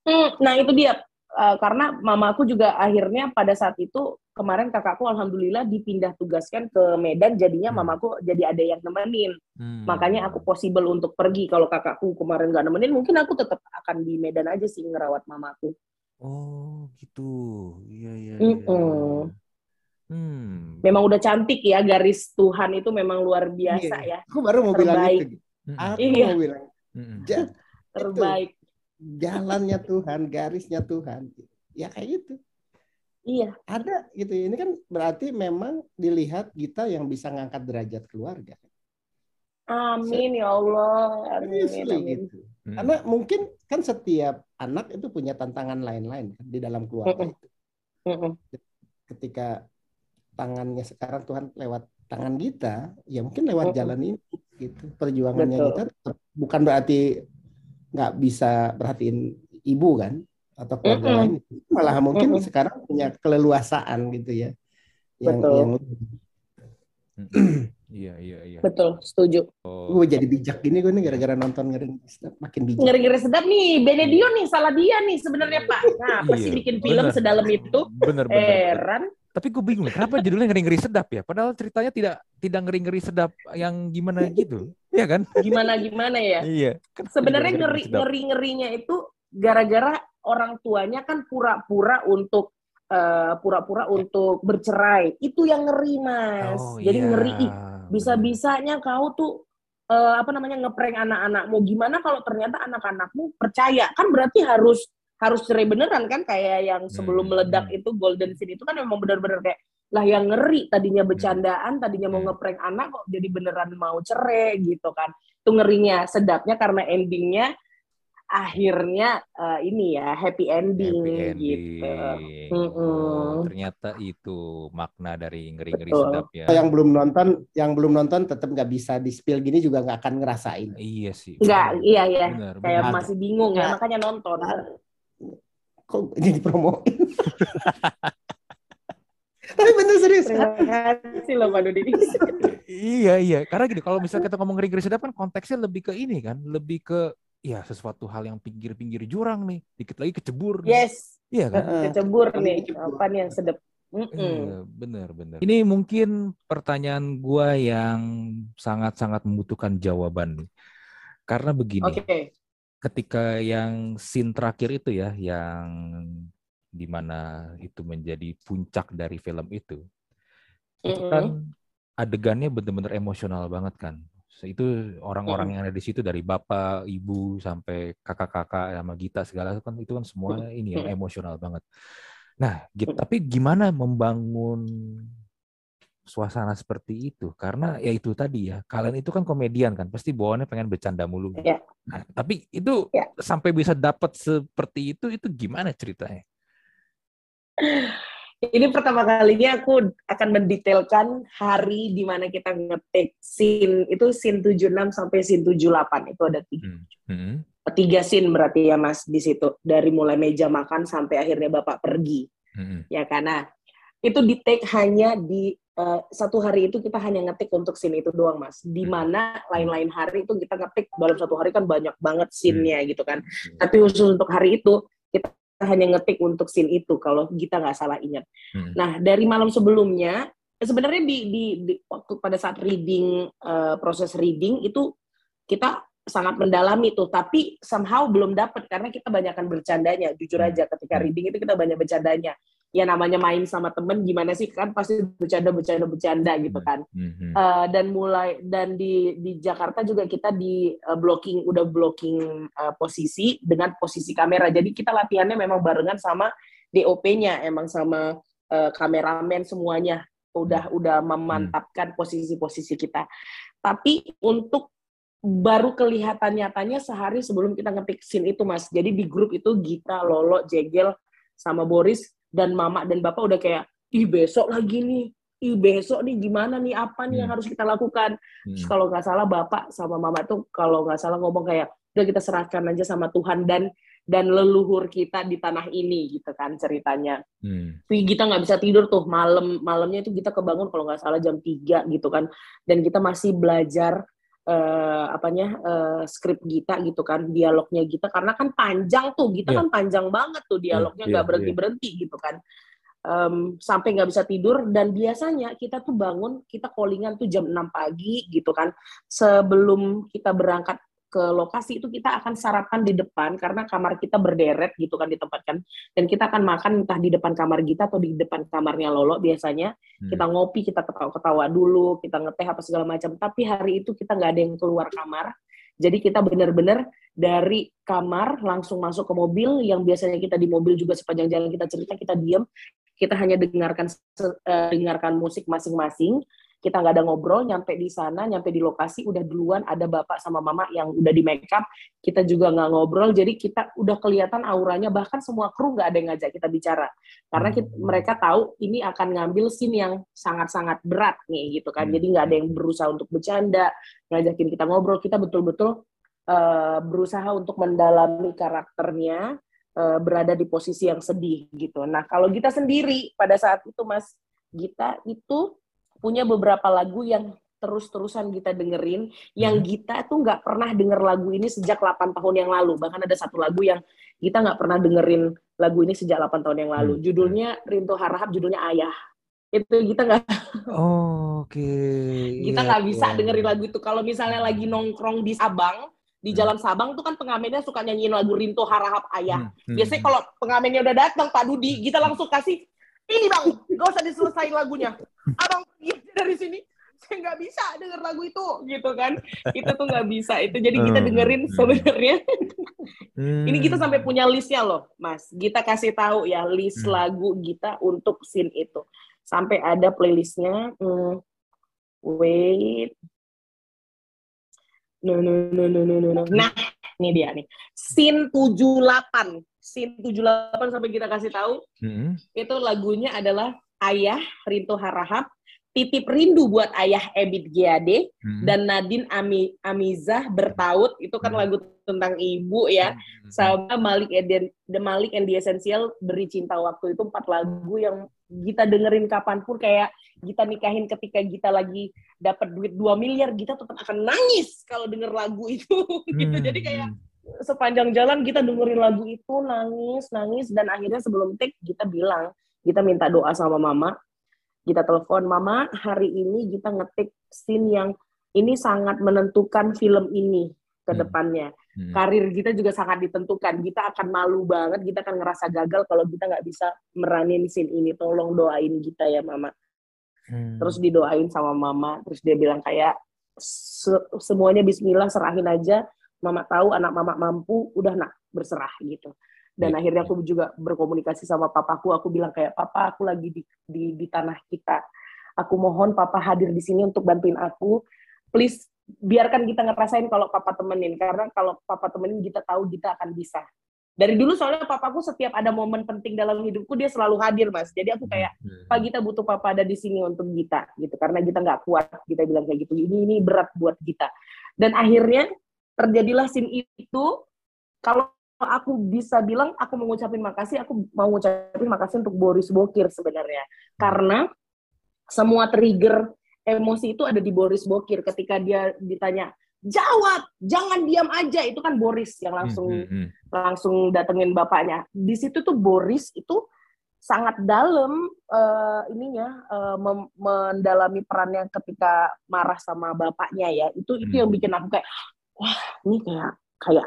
Speaker 1: hmm, nah itu dia uh, karena mamaku juga akhirnya pada saat itu kemarin kakakku alhamdulillah dipindah tugaskan ke Medan jadinya hmm. mamaku jadi ada yang nemenin hmm. makanya aku possible untuk pergi kalau kakakku kemarin gak nemenin mungkin aku tetap akan di Medan aja sih ngerawat mamaku
Speaker 2: oh gitu iya iya, iya. Mm -mm.
Speaker 1: Hmm. Memang udah cantik ya garis Tuhan itu memang luar biasa iya. ya.
Speaker 3: Aku baru mau Terbaik. bilang itu. Aku iya. mau bilang.
Speaker 1: Ja, Terbaik.
Speaker 3: jalannya Tuhan, garisnya Tuhan. Ya kayak gitu.
Speaker 1: Iya.
Speaker 3: Ada gitu. Ini kan berarti memang dilihat kita yang bisa ngangkat derajat keluarga.
Speaker 1: Amin ya Allah. Amin.
Speaker 3: amin. Gitu. Hmm. Karena mungkin kan setiap anak itu punya tantangan lain-lain kan, di dalam keluarga itu. Ketika tangannya sekarang Tuhan lewat tangan kita, ya mungkin lewat jalan ini gitu. Perjuangannya Betul. kita bukan berarti nggak bisa perhatiin ibu kan atau keluarga mm -hmm. lain. Malah mungkin mm -hmm. sekarang punya keleluasaan gitu ya.
Speaker 1: Yang, Betul. Yang...
Speaker 2: Iya iya iya.
Speaker 1: Betul, setuju.
Speaker 3: Oh. Gue jadi bijak gini gue nih gara-gara nonton ngeri sedap makin bijak.
Speaker 1: Ngeri ngeri sedap nih, Benedio nih salah dia nih sebenarnya Pak. Nah, apa iya, sih bikin film bener. sedalam itu?
Speaker 2: Bener bener. Heran. Tapi gue bingung, kenapa judulnya ngeri-ngeri sedap ya? Padahal ceritanya tidak tidak ngeri-ngeri sedap yang gimana gitu, ya kan?
Speaker 1: Gimana gimana ya?
Speaker 2: iya.
Speaker 1: Kan Sebenarnya ngeri ngeri ngerinya itu gara-gara orang tuanya kan pura-pura untuk uh, pura-pura untuk bercerai. Itu yang ngeri mas. Oh, Jadi iya. ngeri. Bisa-bisanya kau tuh uh, apa namanya ngeprank anak-anakmu. Gimana kalau ternyata anak-anakmu percaya? Kan berarti harus harus cerai beneran kan kayak yang sebelum hmm. meledak hmm. itu golden scene itu kan memang benar-benar kayak lah yang ngeri tadinya hmm. bercandaan tadinya mau hmm. ngeprank anak kok jadi beneran mau cerai gitu kan itu ngerinya sedapnya karena endingnya akhirnya uh, ini ya happy ending, happy ending. gitu.
Speaker 2: Oh, ternyata itu makna dari ngeri-ngeri sedap ya.
Speaker 3: Yang belum nonton, yang belum nonton tetap nggak bisa di spill gini juga nggak akan ngerasain.
Speaker 2: Iya sih.
Speaker 1: Nggak, iya ya. Kayak masih bingung ya, makanya nonton
Speaker 3: kok jadi promo tapi bener serius
Speaker 1: terima kasih loh Pak Dudi
Speaker 2: iya iya karena gini kalau misalnya kita ngomong ngeri sedap kan konteksnya lebih ke ini kan lebih ke ya sesuatu hal yang pinggir-pinggir jurang nih dikit lagi kecebur
Speaker 1: nih. yes
Speaker 2: iya kan
Speaker 1: kecebur nih apa nih yang sedap Mm -mm.
Speaker 2: Iya, bener bener. Ini mungkin pertanyaan gua yang sangat-sangat membutuhkan jawaban nih. Karena begini. Okay ketika yang scene terakhir itu ya, yang di mana itu menjadi puncak dari film itu, mm-hmm. itu kan adegannya benar-benar emosional banget kan. Itu orang-orang mm. yang ada di situ dari bapak, ibu sampai kakak-kakak sama Gita segala kan itu kan semua ini yang emosional banget. Nah, gitu, tapi gimana membangun suasana seperti itu karena ya itu tadi ya kalian itu kan komedian kan pasti bawaannya pengen bercanda mulu ya. nah, tapi itu ya. sampai bisa dapat seperti itu itu gimana ceritanya [sighs]
Speaker 1: ini pertama kalinya aku akan mendetailkan hari di mana kita ngetik scene itu scene 76 sampai scene 78 itu ada tiga. Hmm. Hmm. tiga scene berarti ya mas di situ dari mulai meja makan sampai akhirnya bapak pergi hmm. ya karena itu di take hanya di uh, satu hari itu kita hanya ngetik untuk scene itu doang mas di hmm. mana lain-lain hari itu kita ngetik dalam satu hari kan banyak banget scene-nya hmm. gitu kan hmm. tapi khusus untuk hari itu kita hanya ngetik untuk scene itu kalau kita nggak salah ingat hmm. nah dari malam sebelumnya sebenarnya di, di, di waktu pada saat reading uh, proses reading itu kita sangat mendalami tuh tapi somehow belum dapat karena kita banyakkan bercandanya jujur aja ketika reading itu kita banyak bercandanya ya namanya main sama temen gimana sih? Kan pasti bercanda bercanda bercanda gitu kan. Mm-hmm. uh, dan mulai dan di di Jakarta juga kita di uh, blocking udah blocking uh, posisi dengan posisi kamera. Jadi kita latihannya memang barengan sama DOP-nya emang sama uh, kameramen semuanya. Udah udah memantapkan posisi-posisi kita. Tapi untuk baru kelihatan nyatanya sehari sebelum kita ngetik scene itu mas. Jadi di grup itu Gita Lolo Jegel sama Boris dan mama dan bapak udah kayak ih besok lagi nih ih besok nih gimana nih apa nih hmm. yang harus kita lakukan hmm. kalau nggak salah bapak sama mama tuh kalau nggak salah ngomong kayak udah kita serahkan aja sama Tuhan dan dan leluhur kita di tanah ini gitu kan ceritanya. Hmm. kita nggak bisa tidur tuh malam malamnya itu kita kebangun kalau nggak salah jam 3 gitu kan dan kita masih belajar uh, apanya uh, skrip Gita gitu kan dialognya Gita karena kan panjang tuh Gita yeah. kan panjang banget tuh dialognya iya, nggak yeah, berhenti berhenti yeah. gitu kan um, sampai nggak bisa tidur dan biasanya kita tuh bangun kita callingan tuh jam 6 pagi gitu kan sebelum kita berangkat ke lokasi itu kita akan sarapan di depan karena kamar kita berderet gitu kan ditempatkan dan kita akan makan entah di depan kamar kita atau di depan kamarnya Lolo biasanya. Hmm. kita ngopi kita ketawa-ketawa dulu kita ngeteh apa segala macam. Tapi hari itu kita nggak ada yang keluar kamar. Jadi kita benar-benar dari kamar langsung masuk ke mobil yang biasanya kita di mobil juga sepanjang jalan kita cerita kita diam kita hanya dengarkan uh, dengarkan musik masing-masing kita nggak ada ngobrol nyampe di sana nyampe di lokasi udah duluan ada bapak sama mama yang udah di make up. Kita juga nggak ngobrol jadi kita udah kelihatan auranya bahkan semua kru nggak ada yang ngajak kita bicara. Karena kita, hmm. mereka tahu ini akan ngambil scene yang sangat-sangat berat nih gitu kan. Hmm. jadi nggak ada yang berusaha untuk bercanda ngajakin kita ngobrol. Kita betul-betul uh, berusaha untuk mendalami karakternya uh, berada di posisi yang sedih gitu. Nah kalau kita sendiri pada saat itu mas Gita itu punya beberapa lagu yang terus-terusan kita dengerin yang kita hmm. tuh nggak pernah denger lagu ini sejak 8 tahun yang lalu bahkan ada satu lagu yang kita nggak pernah dengerin lagu ini sejak 8 tahun yang lalu hmm. judulnya Rinto Harahap judulnya Ayah itu kita nggak
Speaker 2: oh, oke okay.
Speaker 1: kita nggak yeah, bisa yeah. dengerin lagu itu kalau misalnya lagi nongkrong di Sabang di hmm. Jalan Sabang tuh kan pengamennya suka nyanyiin lagu Rinto Harahap Ayah. Hmm. Biasanya kalau pengamennya udah datang Pak Dudi, kita langsung kasih ini bang, gak usah diselesain lagunya. Abang pergi dari sini, saya nggak bisa denger lagu itu, gitu kan? Kita tuh nggak bisa itu. Jadi kita hmm. dengerin sebenarnya. Ini kita hmm. sampai punya listnya loh, Mas. Kita kasih tahu ya list hmm. lagu kita untuk scene itu. Sampai ada playlistnya. Hmm, wait. No, no, no, no, no, no. Nah, ini dia nih. Scene 78 scene 78 sampai kita kasih tahu. Hmm. Itu lagunya adalah Ayah Rinto Harahap, Titip Rindu buat Ayah Ebit Giade hmm. dan Nadine Ami, Amizah Bertaut itu kan hmm. lagu tentang ibu ya. Hmm. Sama Malik and The Malik and the Essential Beri Cinta Waktu itu empat lagu yang kita dengerin kapan pun kayak kita nikahin ketika kita lagi dapat duit 2 miliar kita tetap akan nangis kalau denger lagu itu [laughs] gitu. Jadi kayak sepanjang jalan kita dengerin lagu itu nangis nangis dan akhirnya sebelum take kita bilang kita minta doa sama mama. Kita telepon mama hari ini kita ngetik scene yang ini sangat menentukan film ini ke hmm. depannya. Hmm. karir kita juga sangat ditentukan. Kita akan malu banget kita akan ngerasa gagal kalau kita nggak bisa meranin scene ini. Tolong doain kita ya mama. Hmm. terus didoain sama mama. Terus dia bilang kayak semuanya Bismillah serahin aja mama tahu anak mama mampu udah nak berserah gitu. Dan yeah. akhirnya aku juga berkomunikasi sama papaku aku bilang kayak papa aku lagi di, di di tanah kita. Aku mohon papa hadir di sini untuk bantuin aku. Please biarkan kita ngerasain kalau papa temenin karena kalau papa temenin kita tahu kita akan bisa. Dari dulu soalnya papaku setiap ada momen penting dalam hidupku dia selalu hadir mas. Jadi aku kayak hmm. pak kita butuh papa ada di sini untuk kita gitu. Karena kita nggak kuat kita bilang kayak gitu. Ini ini berat buat kita. Dan akhirnya terjadilah scene itu kalau aku bisa bilang aku mau ngucapin makasih, aku mau ngucapin makasih untuk Boris Bokir sebenarnya. Karena semua trigger emosi itu ada di Boris Bokir ketika dia ditanya jawab jangan diam aja itu kan Boris yang langsung hmm, hmm, hmm. langsung datengin bapaknya di situ tuh Boris itu sangat dalam uh, ininya uh, mendalami perannya ketika marah sama bapaknya ya itu itu yang hmm. bikin aku kayak wah ini kayak kayak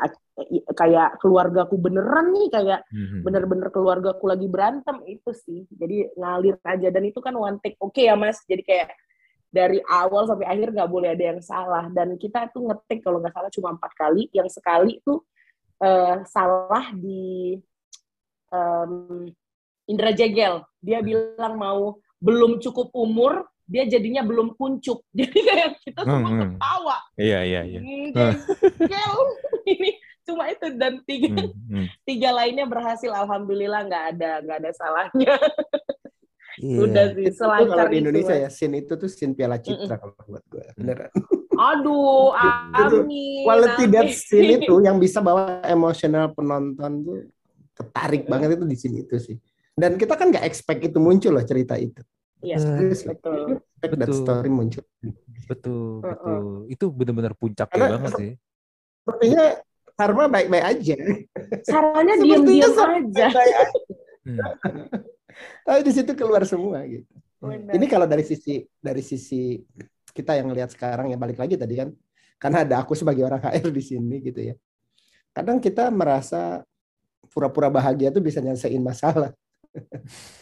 Speaker 1: kayak keluargaku beneran nih kayak hmm. bener-bener keluargaku lagi berantem itu sih. Jadi ngalir aja dan itu kan one take oke okay ya mas? Jadi kayak dari awal sampai akhir nggak boleh ada yang salah. Dan kita tuh ngetik kalau nggak salah cuma empat kali. Yang sekali itu uh, salah di um, Indra Jegel. Dia bilang mau belum cukup umur dia jadinya belum kuncup [laughs] jadi kayak kita semua hmm, hmm. ketawa
Speaker 2: iya iya iya
Speaker 1: Jegel ini cuma itu dan tiga hmm, hmm. [laughs] tiga lainnya berhasil alhamdulillah nggak ada nggak ada salahnya [laughs]
Speaker 3: Iya. Udah sih selancar kalau di Indonesia itu, ya scene itu tuh scene Piala Citra mm -mm. kalau buat gue beneran.
Speaker 1: Aduh, amin.
Speaker 3: Quality that scene itu yang bisa bawa emosional penonton tuh ketarik banget itu di sini itu sih. Dan kita kan nggak expect itu muncul loh cerita itu.
Speaker 1: Iya, yes, betul.
Speaker 3: Expect betul. that story muncul.
Speaker 2: Betul, betul. Uh -uh. Itu benar-benar puncaknya Karena, banget sih.
Speaker 3: Sepertinya Karma baik-baik aja.
Speaker 1: Caranya diam-diam aja. Baik aja. Hmm. [laughs]
Speaker 3: Tapi di situ keluar semua gitu. Benar. Ini kalau dari sisi dari sisi kita yang lihat sekarang ya balik lagi tadi kan karena ada aku sebagai orang HR di sini gitu ya. Kadang kita merasa pura-pura bahagia tuh bisa nyelesain masalah. [laughs]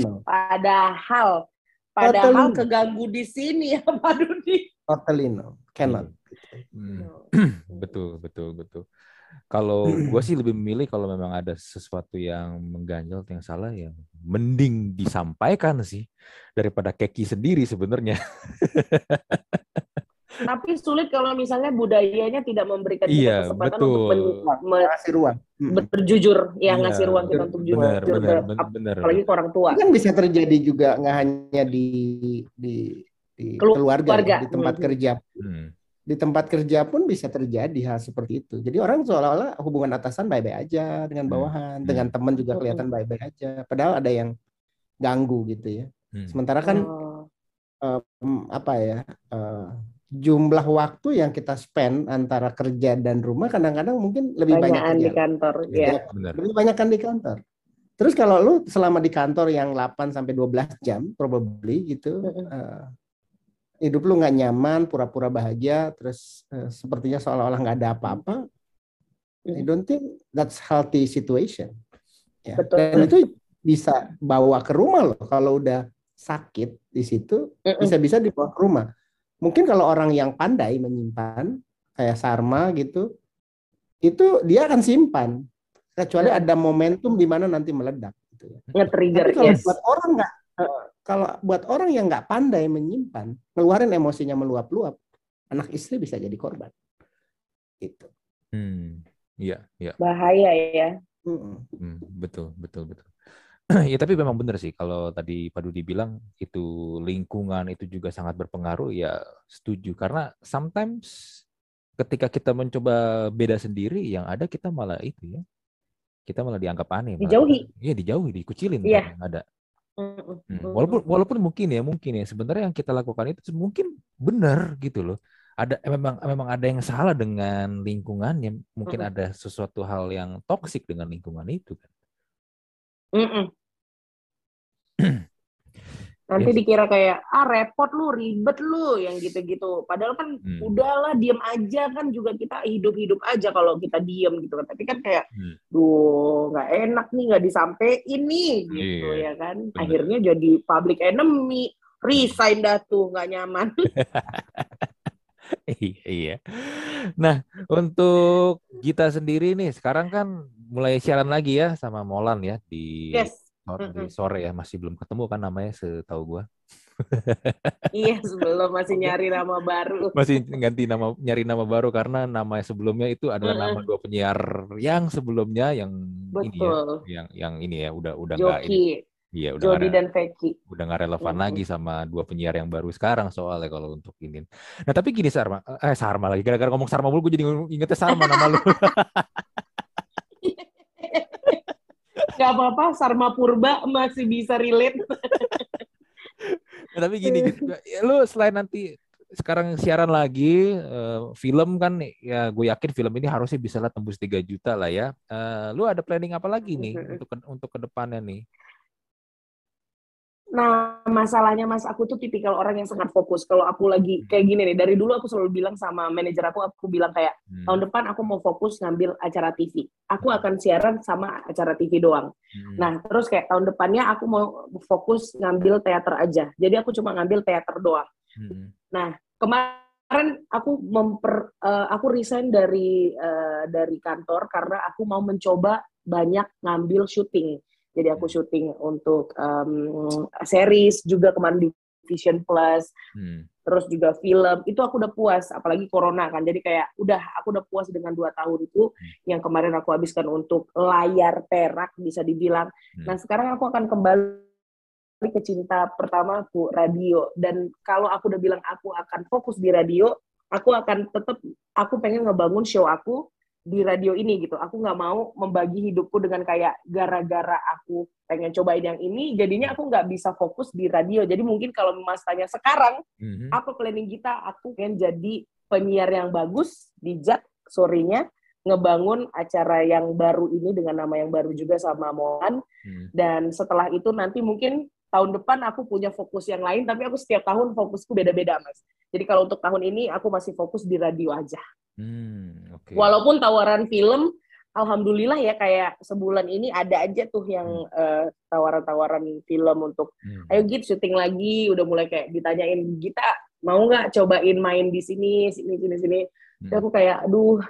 Speaker 1: no. Padahal padahal keganggu di sini ya Pak Dudi.
Speaker 3: Totally no. Cannot.
Speaker 2: Hmm. [clears throat] betul, betul, betul. Kalau gue sih lebih memilih kalau memang ada sesuatu yang mengganjal atau yang salah ya mending disampaikan sih daripada keki sendiri sebenarnya. [laughs]
Speaker 1: Tapi sulit kalau misalnya budayanya tidak memberikan
Speaker 2: iya, kesempatan betul. untuk
Speaker 3: ngasih ruang,
Speaker 1: berjujur, ya iya, ngasih ruang kita untuk jujur, benar, benar, benar, apalagi ke orang tua.
Speaker 3: Kan bisa terjadi juga nggak hanya di di di keluarga, keluarga. di tempat hmm. kerja. Hmm di tempat kerja pun bisa terjadi hal seperti itu. Jadi orang seolah-olah hubungan atasan baik-baik aja dengan hmm. bawahan, hmm. dengan teman juga hmm. kelihatan baik-baik aja. Padahal ada yang ganggu gitu ya. Hmm. Sementara kan oh. um, apa ya uh, jumlah waktu yang kita spend antara kerja dan rumah kadang-kadang mungkin lebih banyak
Speaker 1: di kantor, ya.
Speaker 3: ya. Lebih banyak kan di kantor. Terus kalau lu selama di kantor yang 8 sampai 12 jam probably gitu, uh, hidup lu nggak nyaman, pura-pura bahagia, terus uh, sepertinya seolah-olah nggak ada apa-apa. I don't think that's healthy situation. Ya. Betul. Dan itu bisa bawa ke rumah loh. Kalau udah sakit di situ, bisa-bisa dibawa ke rumah. Mungkin kalau orang yang pandai menyimpan, kayak Sarma gitu, itu dia akan simpan. Kecuali ada momentum di mana nanti meledak. Gitu ya.
Speaker 1: Nge-trigger,
Speaker 3: Tapi kalau yes. buat orang nggak kalau buat orang yang nggak pandai menyimpan, ngeluarin emosinya meluap-luap, anak istri bisa jadi korban. Itu.
Speaker 2: Hmm, iya, iya.
Speaker 1: Bahaya ya.
Speaker 2: Hmm, betul, betul, betul. [clears throat] ya tapi memang benar sih kalau tadi Pak Dudi bilang itu lingkungan itu juga sangat berpengaruh ya setuju karena sometimes ketika kita mencoba beda sendiri yang ada kita malah itu ya kita malah dianggap aneh
Speaker 1: dijauhi
Speaker 2: iya dijauhi dikucilin iya. Kan, ada Hmm. Walaupun walaupun mungkin ya mungkin ya sebenarnya yang kita lakukan itu mungkin benar gitu loh. Ada memang memang ada yang salah dengan lingkungannya, mungkin ada sesuatu hal yang toksik dengan lingkungan itu kan.
Speaker 1: Nanti yes. dikira kayak ah repot lu, ribet lu yang gitu-gitu. Padahal kan hmm. udahlah diem aja kan juga kita hidup-hidup aja kalau kita diem gitu kan. Tapi kan kayak hmm. duh nggak enak nih nggak disampein nih gitu yeah. ya kan. Bener. Akhirnya jadi public enemy, resign dah tuh nggak nyaman. [laughs]
Speaker 2: iya. Nah, untuk kita sendiri nih sekarang kan mulai siaran lagi ya sama Molan ya di yes sore, sore ya masih belum ketemu kan namanya setahu gua. [laughs]
Speaker 1: iya sebelum masih nyari nama baru.
Speaker 2: Masih ganti nama nyari nama baru karena nama sebelumnya itu adalah uh, nama dua penyiar yang sebelumnya yang betul. ini ya, yang yang ini ya udah udah
Speaker 1: nggak ini.
Speaker 2: Iya udah
Speaker 1: Jody dan Feki.
Speaker 2: Udah nggak relevan uh, lagi sama dua penyiar yang baru sekarang soalnya kalau untuk ini. Nah tapi gini Sarma, eh Sarma lagi gara-gara ngomong Sarma mulu gue jadi ingetnya Sarma nama lu. [laughs]
Speaker 1: nggak apa-apa, Sarma Purba masih bisa relate.
Speaker 2: nah, [laughs] tapi gini gitu, ya, lu selain nanti sekarang siaran lagi uh, film kan ya gue yakin film ini harusnya bisa lah tembus 3 juta lah ya. Uh, lu ada planning apa lagi nih [laughs] untuk untuk ke depannya nih?
Speaker 1: Nah, masalahnya Mas, aku tuh tipikal orang yang sangat fokus. Kalau aku lagi hmm. kayak gini nih, dari dulu aku selalu bilang sama manajer aku, aku bilang kayak, hmm. tahun depan aku mau fokus ngambil acara TV. Aku hmm. akan siaran sama acara TV doang. Hmm. Nah, terus kayak tahun depannya aku mau fokus ngambil teater aja. Jadi aku cuma ngambil teater doang. Hmm. Nah, kemarin aku memper, uh, aku resign dari uh, dari kantor karena aku mau mencoba banyak ngambil syuting jadi aku syuting untuk um, series juga kemarin di Vision Plus, hmm. terus juga film. Itu aku udah puas, apalagi Corona kan. Jadi kayak udah aku udah puas dengan dua tahun itu hmm. yang kemarin aku habiskan untuk layar perak bisa dibilang. Hmm. Nah sekarang aku akan kembali ke cinta pertama aku radio. Dan kalau aku udah bilang aku akan fokus di radio, aku akan tetap aku pengen ngebangun show aku di radio ini gitu. Aku nggak mau membagi hidupku dengan kayak gara-gara aku pengen cobain yang ini, jadinya aku nggak bisa fokus di radio. Jadi mungkin kalau Mas tanya sekarang, mm-hmm. apa planning kita? Aku pengen jadi penyiar yang bagus di Jak sorenya, ngebangun acara yang baru ini dengan nama yang baru juga sama Mohan. Mm. Dan setelah itu nanti mungkin tahun depan aku punya fokus yang lain, tapi aku setiap tahun fokusku beda-beda, Mas. Jadi kalau untuk tahun ini aku masih fokus di radio aja. Hmm, okay. Walaupun tawaran film, alhamdulillah ya kayak sebulan ini ada aja tuh yang hmm. uh, tawaran-tawaran film untuk hmm. ayo git syuting lagi, udah mulai kayak ditanyain kita mau nggak cobain main di sini, sini, sini, sini. Hmm. aku kayak, aduh,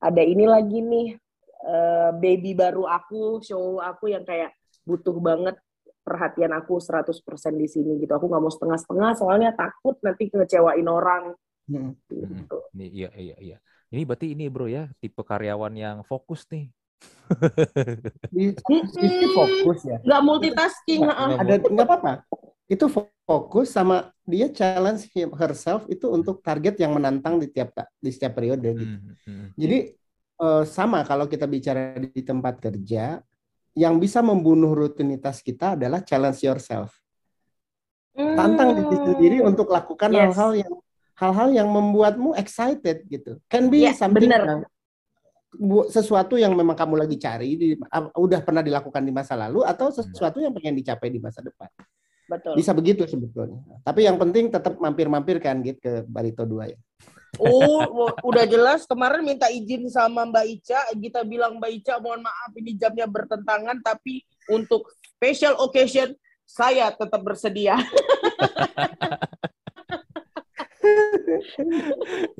Speaker 1: ada ini lagi nih uh, baby baru aku, show aku yang kayak butuh banget perhatian aku 100% di sini gitu. Aku nggak mau setengah-setengah soalnya takut nanti kecewain orang. Hmm.
Speaker 2: Gitu. Ini iya iya iya. Ini berarti ini bro ya tipe karyawan yang fokus nih.
Speaker 3: Ini fokus ya.
Speaker 1: Gak multitasking.
Speaker 3: Nggak, ada nggak apa-apa. Itu fokus sama dia challenge herself itu untuk target yang menantang di tiap di setiap periode gitu. Hmm, hmm, hmm. Jadi uh, sama kalau kita bicara di tempat kerja, yang bisa membunuh rutinitas kita adalah challenge yourself. Tantang diri sendiri untuk lakukan hal-hal yes. yang hal-hal yang membuatmu excited gitu. Can be yeah, something bener. yang sesuatu yang memang kamu lagi cari di, udah pernah dilakukan di masa lalu atau sesuatu yang pengen dicapai di masa depan. Betul. Bisa begitu sebetulnya. Tapi yang penting tetap mampir-mampir kan gitu ke Barito 2 ya.
Speaker 1: Oh, udah jelas kemarin minta izin sama Mbak Ica, kita bilang Mbak Ica mohon maaf ini jamnya bertentangan tapi untuk special occasion saya tetap bersedia. [laughs]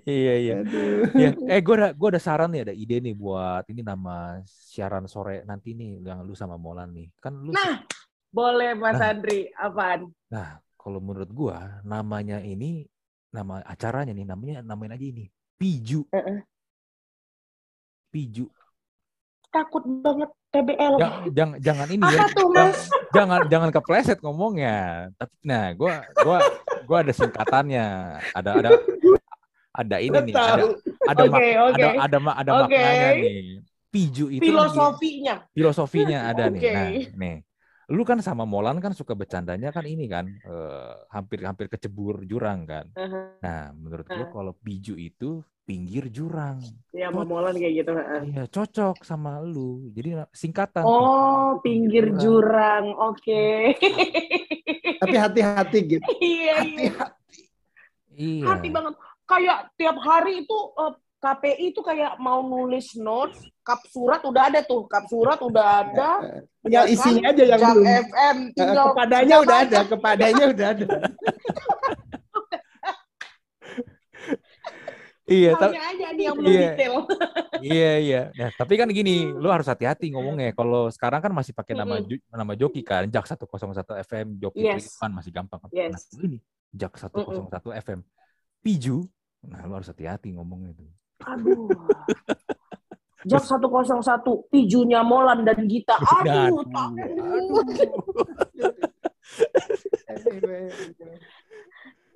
Speaker 2: iya iya. ya, eh gue ada gue ada saran nih ada ide nih buat ini nama siaran sore nanti nih yang lu sama Molan nih kan lu.
Speaker 1: Nah boleh Mas nah, Andri apaan?
Speaker 2: Nah kalau menurut gue namanya ini nama acaranya nih namanya namain aja ini Piju. Uh -uh. Piju.
Speaker 1: Takut banget TBL.
Speaker 2: Ya, jangan jangan ini ya. Tuh, jangan, jangan jangan kepleset ngomongnya. Tapi nah, gua gua gua ada singkatannya. Ada ada ada ini nih, ada ada okay, mak, okay. ada ada ada okay. maknanya nih. Piju itu
Speaker 1: filosofinya.
Speaker 2: Filosofinya ada okay. nih. Nah, nih. Lu kan sama Molan kan suka bercandanya kan ini kan hampir-hampir uh, kecebur jurang kan. Uh -huh. Nah, menurut uh. lu kalau Piju itu pinggir jurang.
Speaker 1: Iya, momolan kayak gitu.
Speaker 2: Iya, cocok sama lu. Jadi singkatan.
Speaker 1: Oh, pinggir, pinggir jurang. jurang. Oke. Okay. [laughs]
Speaker 3: Tapi hati-hati gitu. [laughs]
Speaker 1: Iya, iya. hati-hati. Iya. Hati banget. Kayak tiap hari itu uh, eh, KPI itu kayak mau nulis notes, kap surat udah ada tuh, kap surat udah ada.
Speaker 3: Ya, isinya aja yang belum. FM, tinggal kepadanya udah ada, kepadanya udah ada.
Speaker 2: Iya, tapi aja nih yang belum iya, detail. [laughs] iya, iya. Nah, tapi kan gini, lu harus hati-hati ngomongnya. Kalau sekarang kan masih pakai nama mm -hmm. nama joki kan, Jak 101 FM, joki yes. masih gampang. Yes. Nah, ini Jak 101 mm -hmm. FM. Piju, nah lu harus hati-hati ngomongnya itu.
Speaker 1: Aduh. [laughs] Jak 101, Pijunya Molan dan Gita. [laughs] Aduh, aduh. aduh.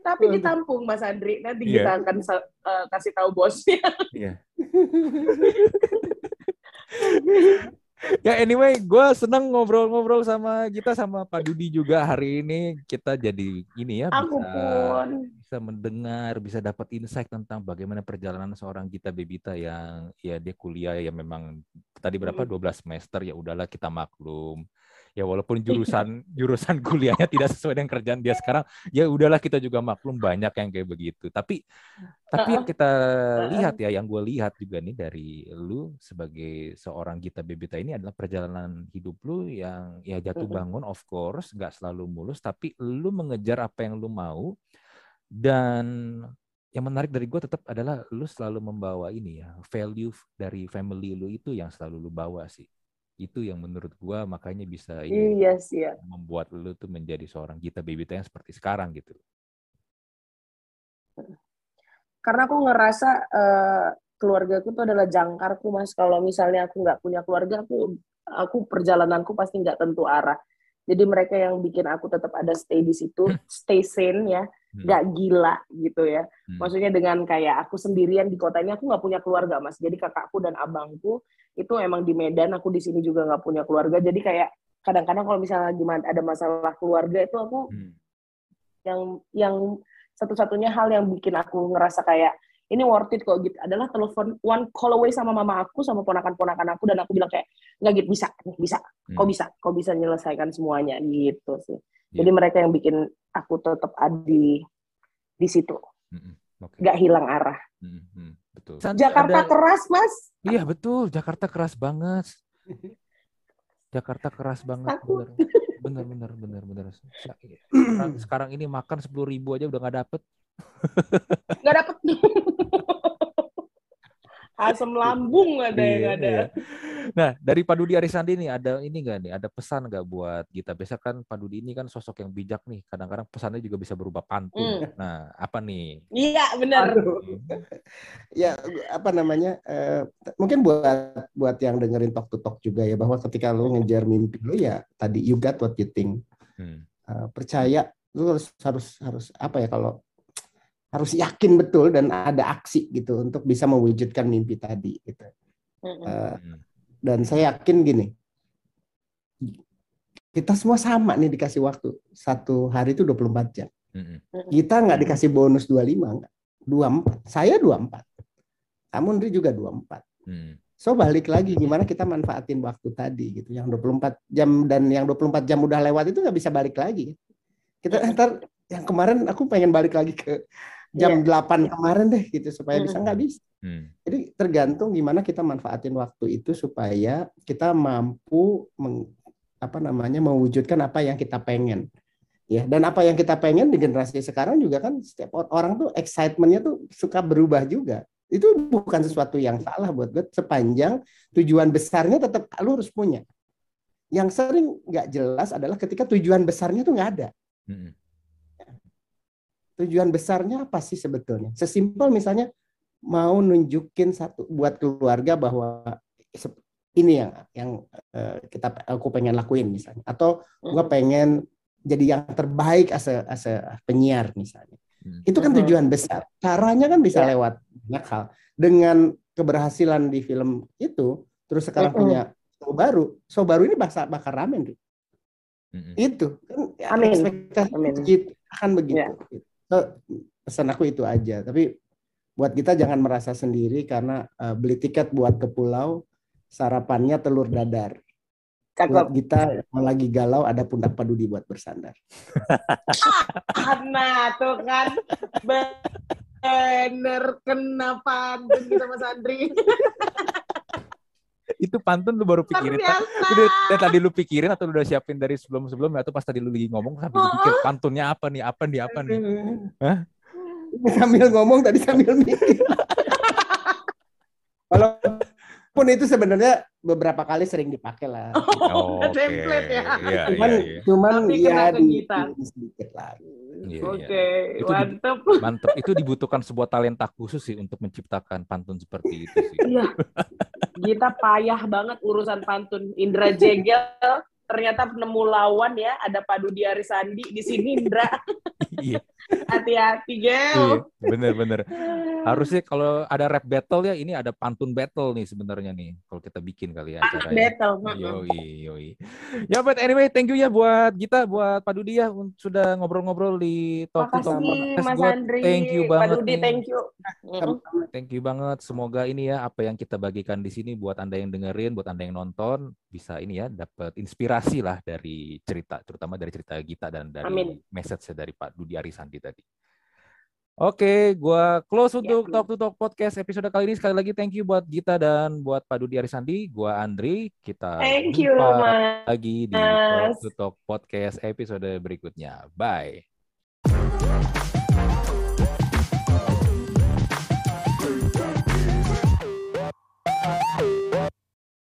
Speaker 1: Tapi ditampung Mas Andri. Nanti yeah. kita akan uh, kasih tahu bosnya.
Speaker 2: Iya. ya anyway, gue seneng ngobrol-ngobrol sama kita sama Pak Dudi juga hari ini kita jadi ini ya
Speaker 1: Aku
Speaker 2: bisa
Speaker 1: pun.
Speaker 2: bisa mendengar, bisa dapat insight tentang bagaimana perjalanan seorang Gita Bebita yang ya dia kuliah ya memang tadi berapa 12 semester ya udahlah kita maklum ya walaupun jurusan jurusan [laughs] kuliahnya tidak sesuai dengan kerjaan dia sekarang ya udahlah kita juga maklum banyak yang kayak begitu. Tapi tapi yang kita lihat ya yang gue lihat juga nih dari lu sebagai seorang Gita Bebita ini adalah perjalanan hidup lu yang ya jatuh bangun of course nggak selalu mulus tapi lu mengejar apa yang lu mau. Dan yang menarik dari gue tetap adalah lu selalu membawa ini ya value dari family lu itu yang selalu lu bawa sih itu yang menurut gua makanya bisa
Speaker 1: iya sih ya.
Speaker 2: membuat lu tuh menjadi seorang Gita Bebita yang seperti sekarang gitu.
Speaker 1: Karena aku ngerasa uh, keluarga aku tuh adalah jangkarku mas. Kalau misalnya aku nggak punya keluarga, aku aku perjalananku pasti nggak tentu arah. Jadi mereka yang bikin aku tetap ada stay di situ, hmm. stay sane ya, hmm. nggak hmm. gila gitu ya. Hmm. Maksudnya dengan kayak aku sendirian di kota ini, aku nggak punya keluarga mas. Jadi kakakku dan abangku itu emang di Medan aku di sini juga nggak punya keluarga jadi kayak kadang-kadang kalau misalnya gimana ada masalah keluarga itu aku hmm. yang yang satu-satunya hal yang bikin aku ngerasa kayak ini worth it kok gitu adalah telepon one call away sama mama aku sama ponakan-ponakan aku dan aku bilang kayak nggak gitu bisa bisa hmm. kok bisa kok bisa menyelesaikan semuanya gitu sih yeah. jadi mereka yang bikin aku tetap ada di di situ hmm. okay. nggak hilang arah hmm. Betul. Jakarta ada... keras, Mas.
Speaker 2: Iya, betul. Jakarta keras banget. Jakarta keras banget. Bener, bener, bener, bener, bener. Sekarang, sekarang ini makan sepuluh ribu aja udah nggak dapet.
Speaker 1: Nggak dapet. [laughs] asam lambung ada yang iya, ada. Iya.
Speaker 2: Nah, dari Pak Dudi Arisandi nih ada ini enggak nih? Ada pesan enggak buat kita? Biasa kan Pak Dudi ini kan sosok yang bijak nih. Kadang-kadang pesannya juga bisa berubah pantun. Mm. Nah, apa nih?
Speaker 1: Iya, benar.
Speaker 3: ya, apa namanya? Uh, mungkin buat buat yang dengerin talk to talk juga ya bahwa ketika lu ngejar mimpi lu ya tadi you got what you think. Hmm. Uh, percaya lu harus harus harus apa ya kalau harus yakin betul dan ada aksi gitu untuk bisa mewujudkan mimpi tadi gitu. Uh, dan saya yakin gini, kita semua sama nih dikasih waktu satu hari itu 24 jam. Kita nggak dikasih bonus 25 enggak. 24. Saya 24. Kamu Ndri juga 24. Mm. So balik lagi gimana kita manfaatin waktu tadi gitu. Yang 24 jam dan yang 24 jam udah lewat itu nggak bisa balik lagi. Kita ntar yang kemarin aku pengen balik lagi ke jam yeah. Iya. 8 kemarin deh gitu supaya bisa nggak bisa. Hmm. Jadi tergantung gimana kita manfaatin waktu itu supaya kita mampu meng, apa namanya mewujudkan apa yang kita pengen. Ya, dan apa yang kita pengen di generasi sekarang juga kan setiap orang tuh excitementnya tuh suka berubah juga. Itu bukan sesuatu yang salah buat gue sepanjang tujuan besarnya tetap lu harus punya. Yang sering nggak jelas adalah ketika tujuan besarnya tuh nggak ada. Hmm tujuan besarnya apa sih sebetulnya? Sesimpel misalnya mau nunjukin satu buat keluarga bahwa ini yang yang uh, kita aku pengen lakuin misalnya atau gua hmm. pengen jadi yang terbaik as a, as a penyiar misalnya. Hmm. Itu kan hmm. tujuan besar. Caranya kan bisa ya. lewat banyak hal. Dengan keberhasilan di film itu, terus sekarang punya show baru, show baru ini bakal bakal ramen, gitu. Itu kan Amin. ekspektasi Amin. akan begitu. Ya. Pesan aku itu aja. Tapi buat kita jangan merasa sendiri karena uh, beli tiket buat ke pulau sarapannya telur dadar. Cakep. Buat kita yang lagi galau ada pundak padudi buat bersandar.
Speaker 1: nah tuh kan bener kenapa gitu Mas Andri.
Speaker 2: Itu pantun lu baru pikirin. Udah, udah tadi lu pikirin atau lu udah siapin dari sebelum sebelumnya atau pas tadi lu lagi ngomong sambil oh. pikir [laughs] pantunnya apa nih? Apa nih? Apa nih? Hah?
Speaker 3: sambil ngomong tadi sambil mikir [laughs] walaupun itu sebenarnya beberapa kali sering dipakai lah.
Speaker 1: Oh, [laughs] okay. template ya.
Speaker 3: Iya, cuman iya, iya. cuman Tapi ya di, sedikit lah.
Speaker 1: Iya, Oke, okay, iya. mantep.
Speaker 2: Mantep. Itu dibutuhkan sebuah talenta khusus sih untuk menciptakan pantun seperti itu sih.
Speaker 1: Iya. Kita payah banget urusan pantun. Indra Jegel ternyata penemu lawan ya ada Pak Dudi Arisandi di sini Indra [laughs] iya. Hati-hati, Gel.
Speaker 2: Iya, bener-bener. Harusnya kalau ada rap battle ya, ini ada pantun battle nih sebenarnya nih. Kalau kita bikin kali ya acaranya.
Speaker 1: Battle.
Speaker 2: Yoi, yoi. Ya, but anyway, thank you ya buat kita, buat Pak Dudi ya sudah ngobrol-ngobrol di
Speaker 1: Talk to Talk.
Speaker 2: Mas Andri. Thank you banget. Pak
Speaker 1: Dudi, thank you.
Speaker 2: Thank you banget. Semoga ini ya apa yang kita bagikan di sini buat Anda yang dengerin, buat Anda yang nonton bisa ini ya dapat inspirasi lah dari cerita, terutama dari cerita Gita dan dari Amin. message dari Pak Dudi Arisandi tadi. Oke, gua close ya, untuk Talk to Talk podcast episode kali ini. Sekali lagi thank you buat Gita dan buat Pak Dudi Arisandi. Gua Andri. Kita
Speaker 1: thank you, mas.
Speaker 2: lagi di Talk to Talk podcast episode berikutnya. Bye.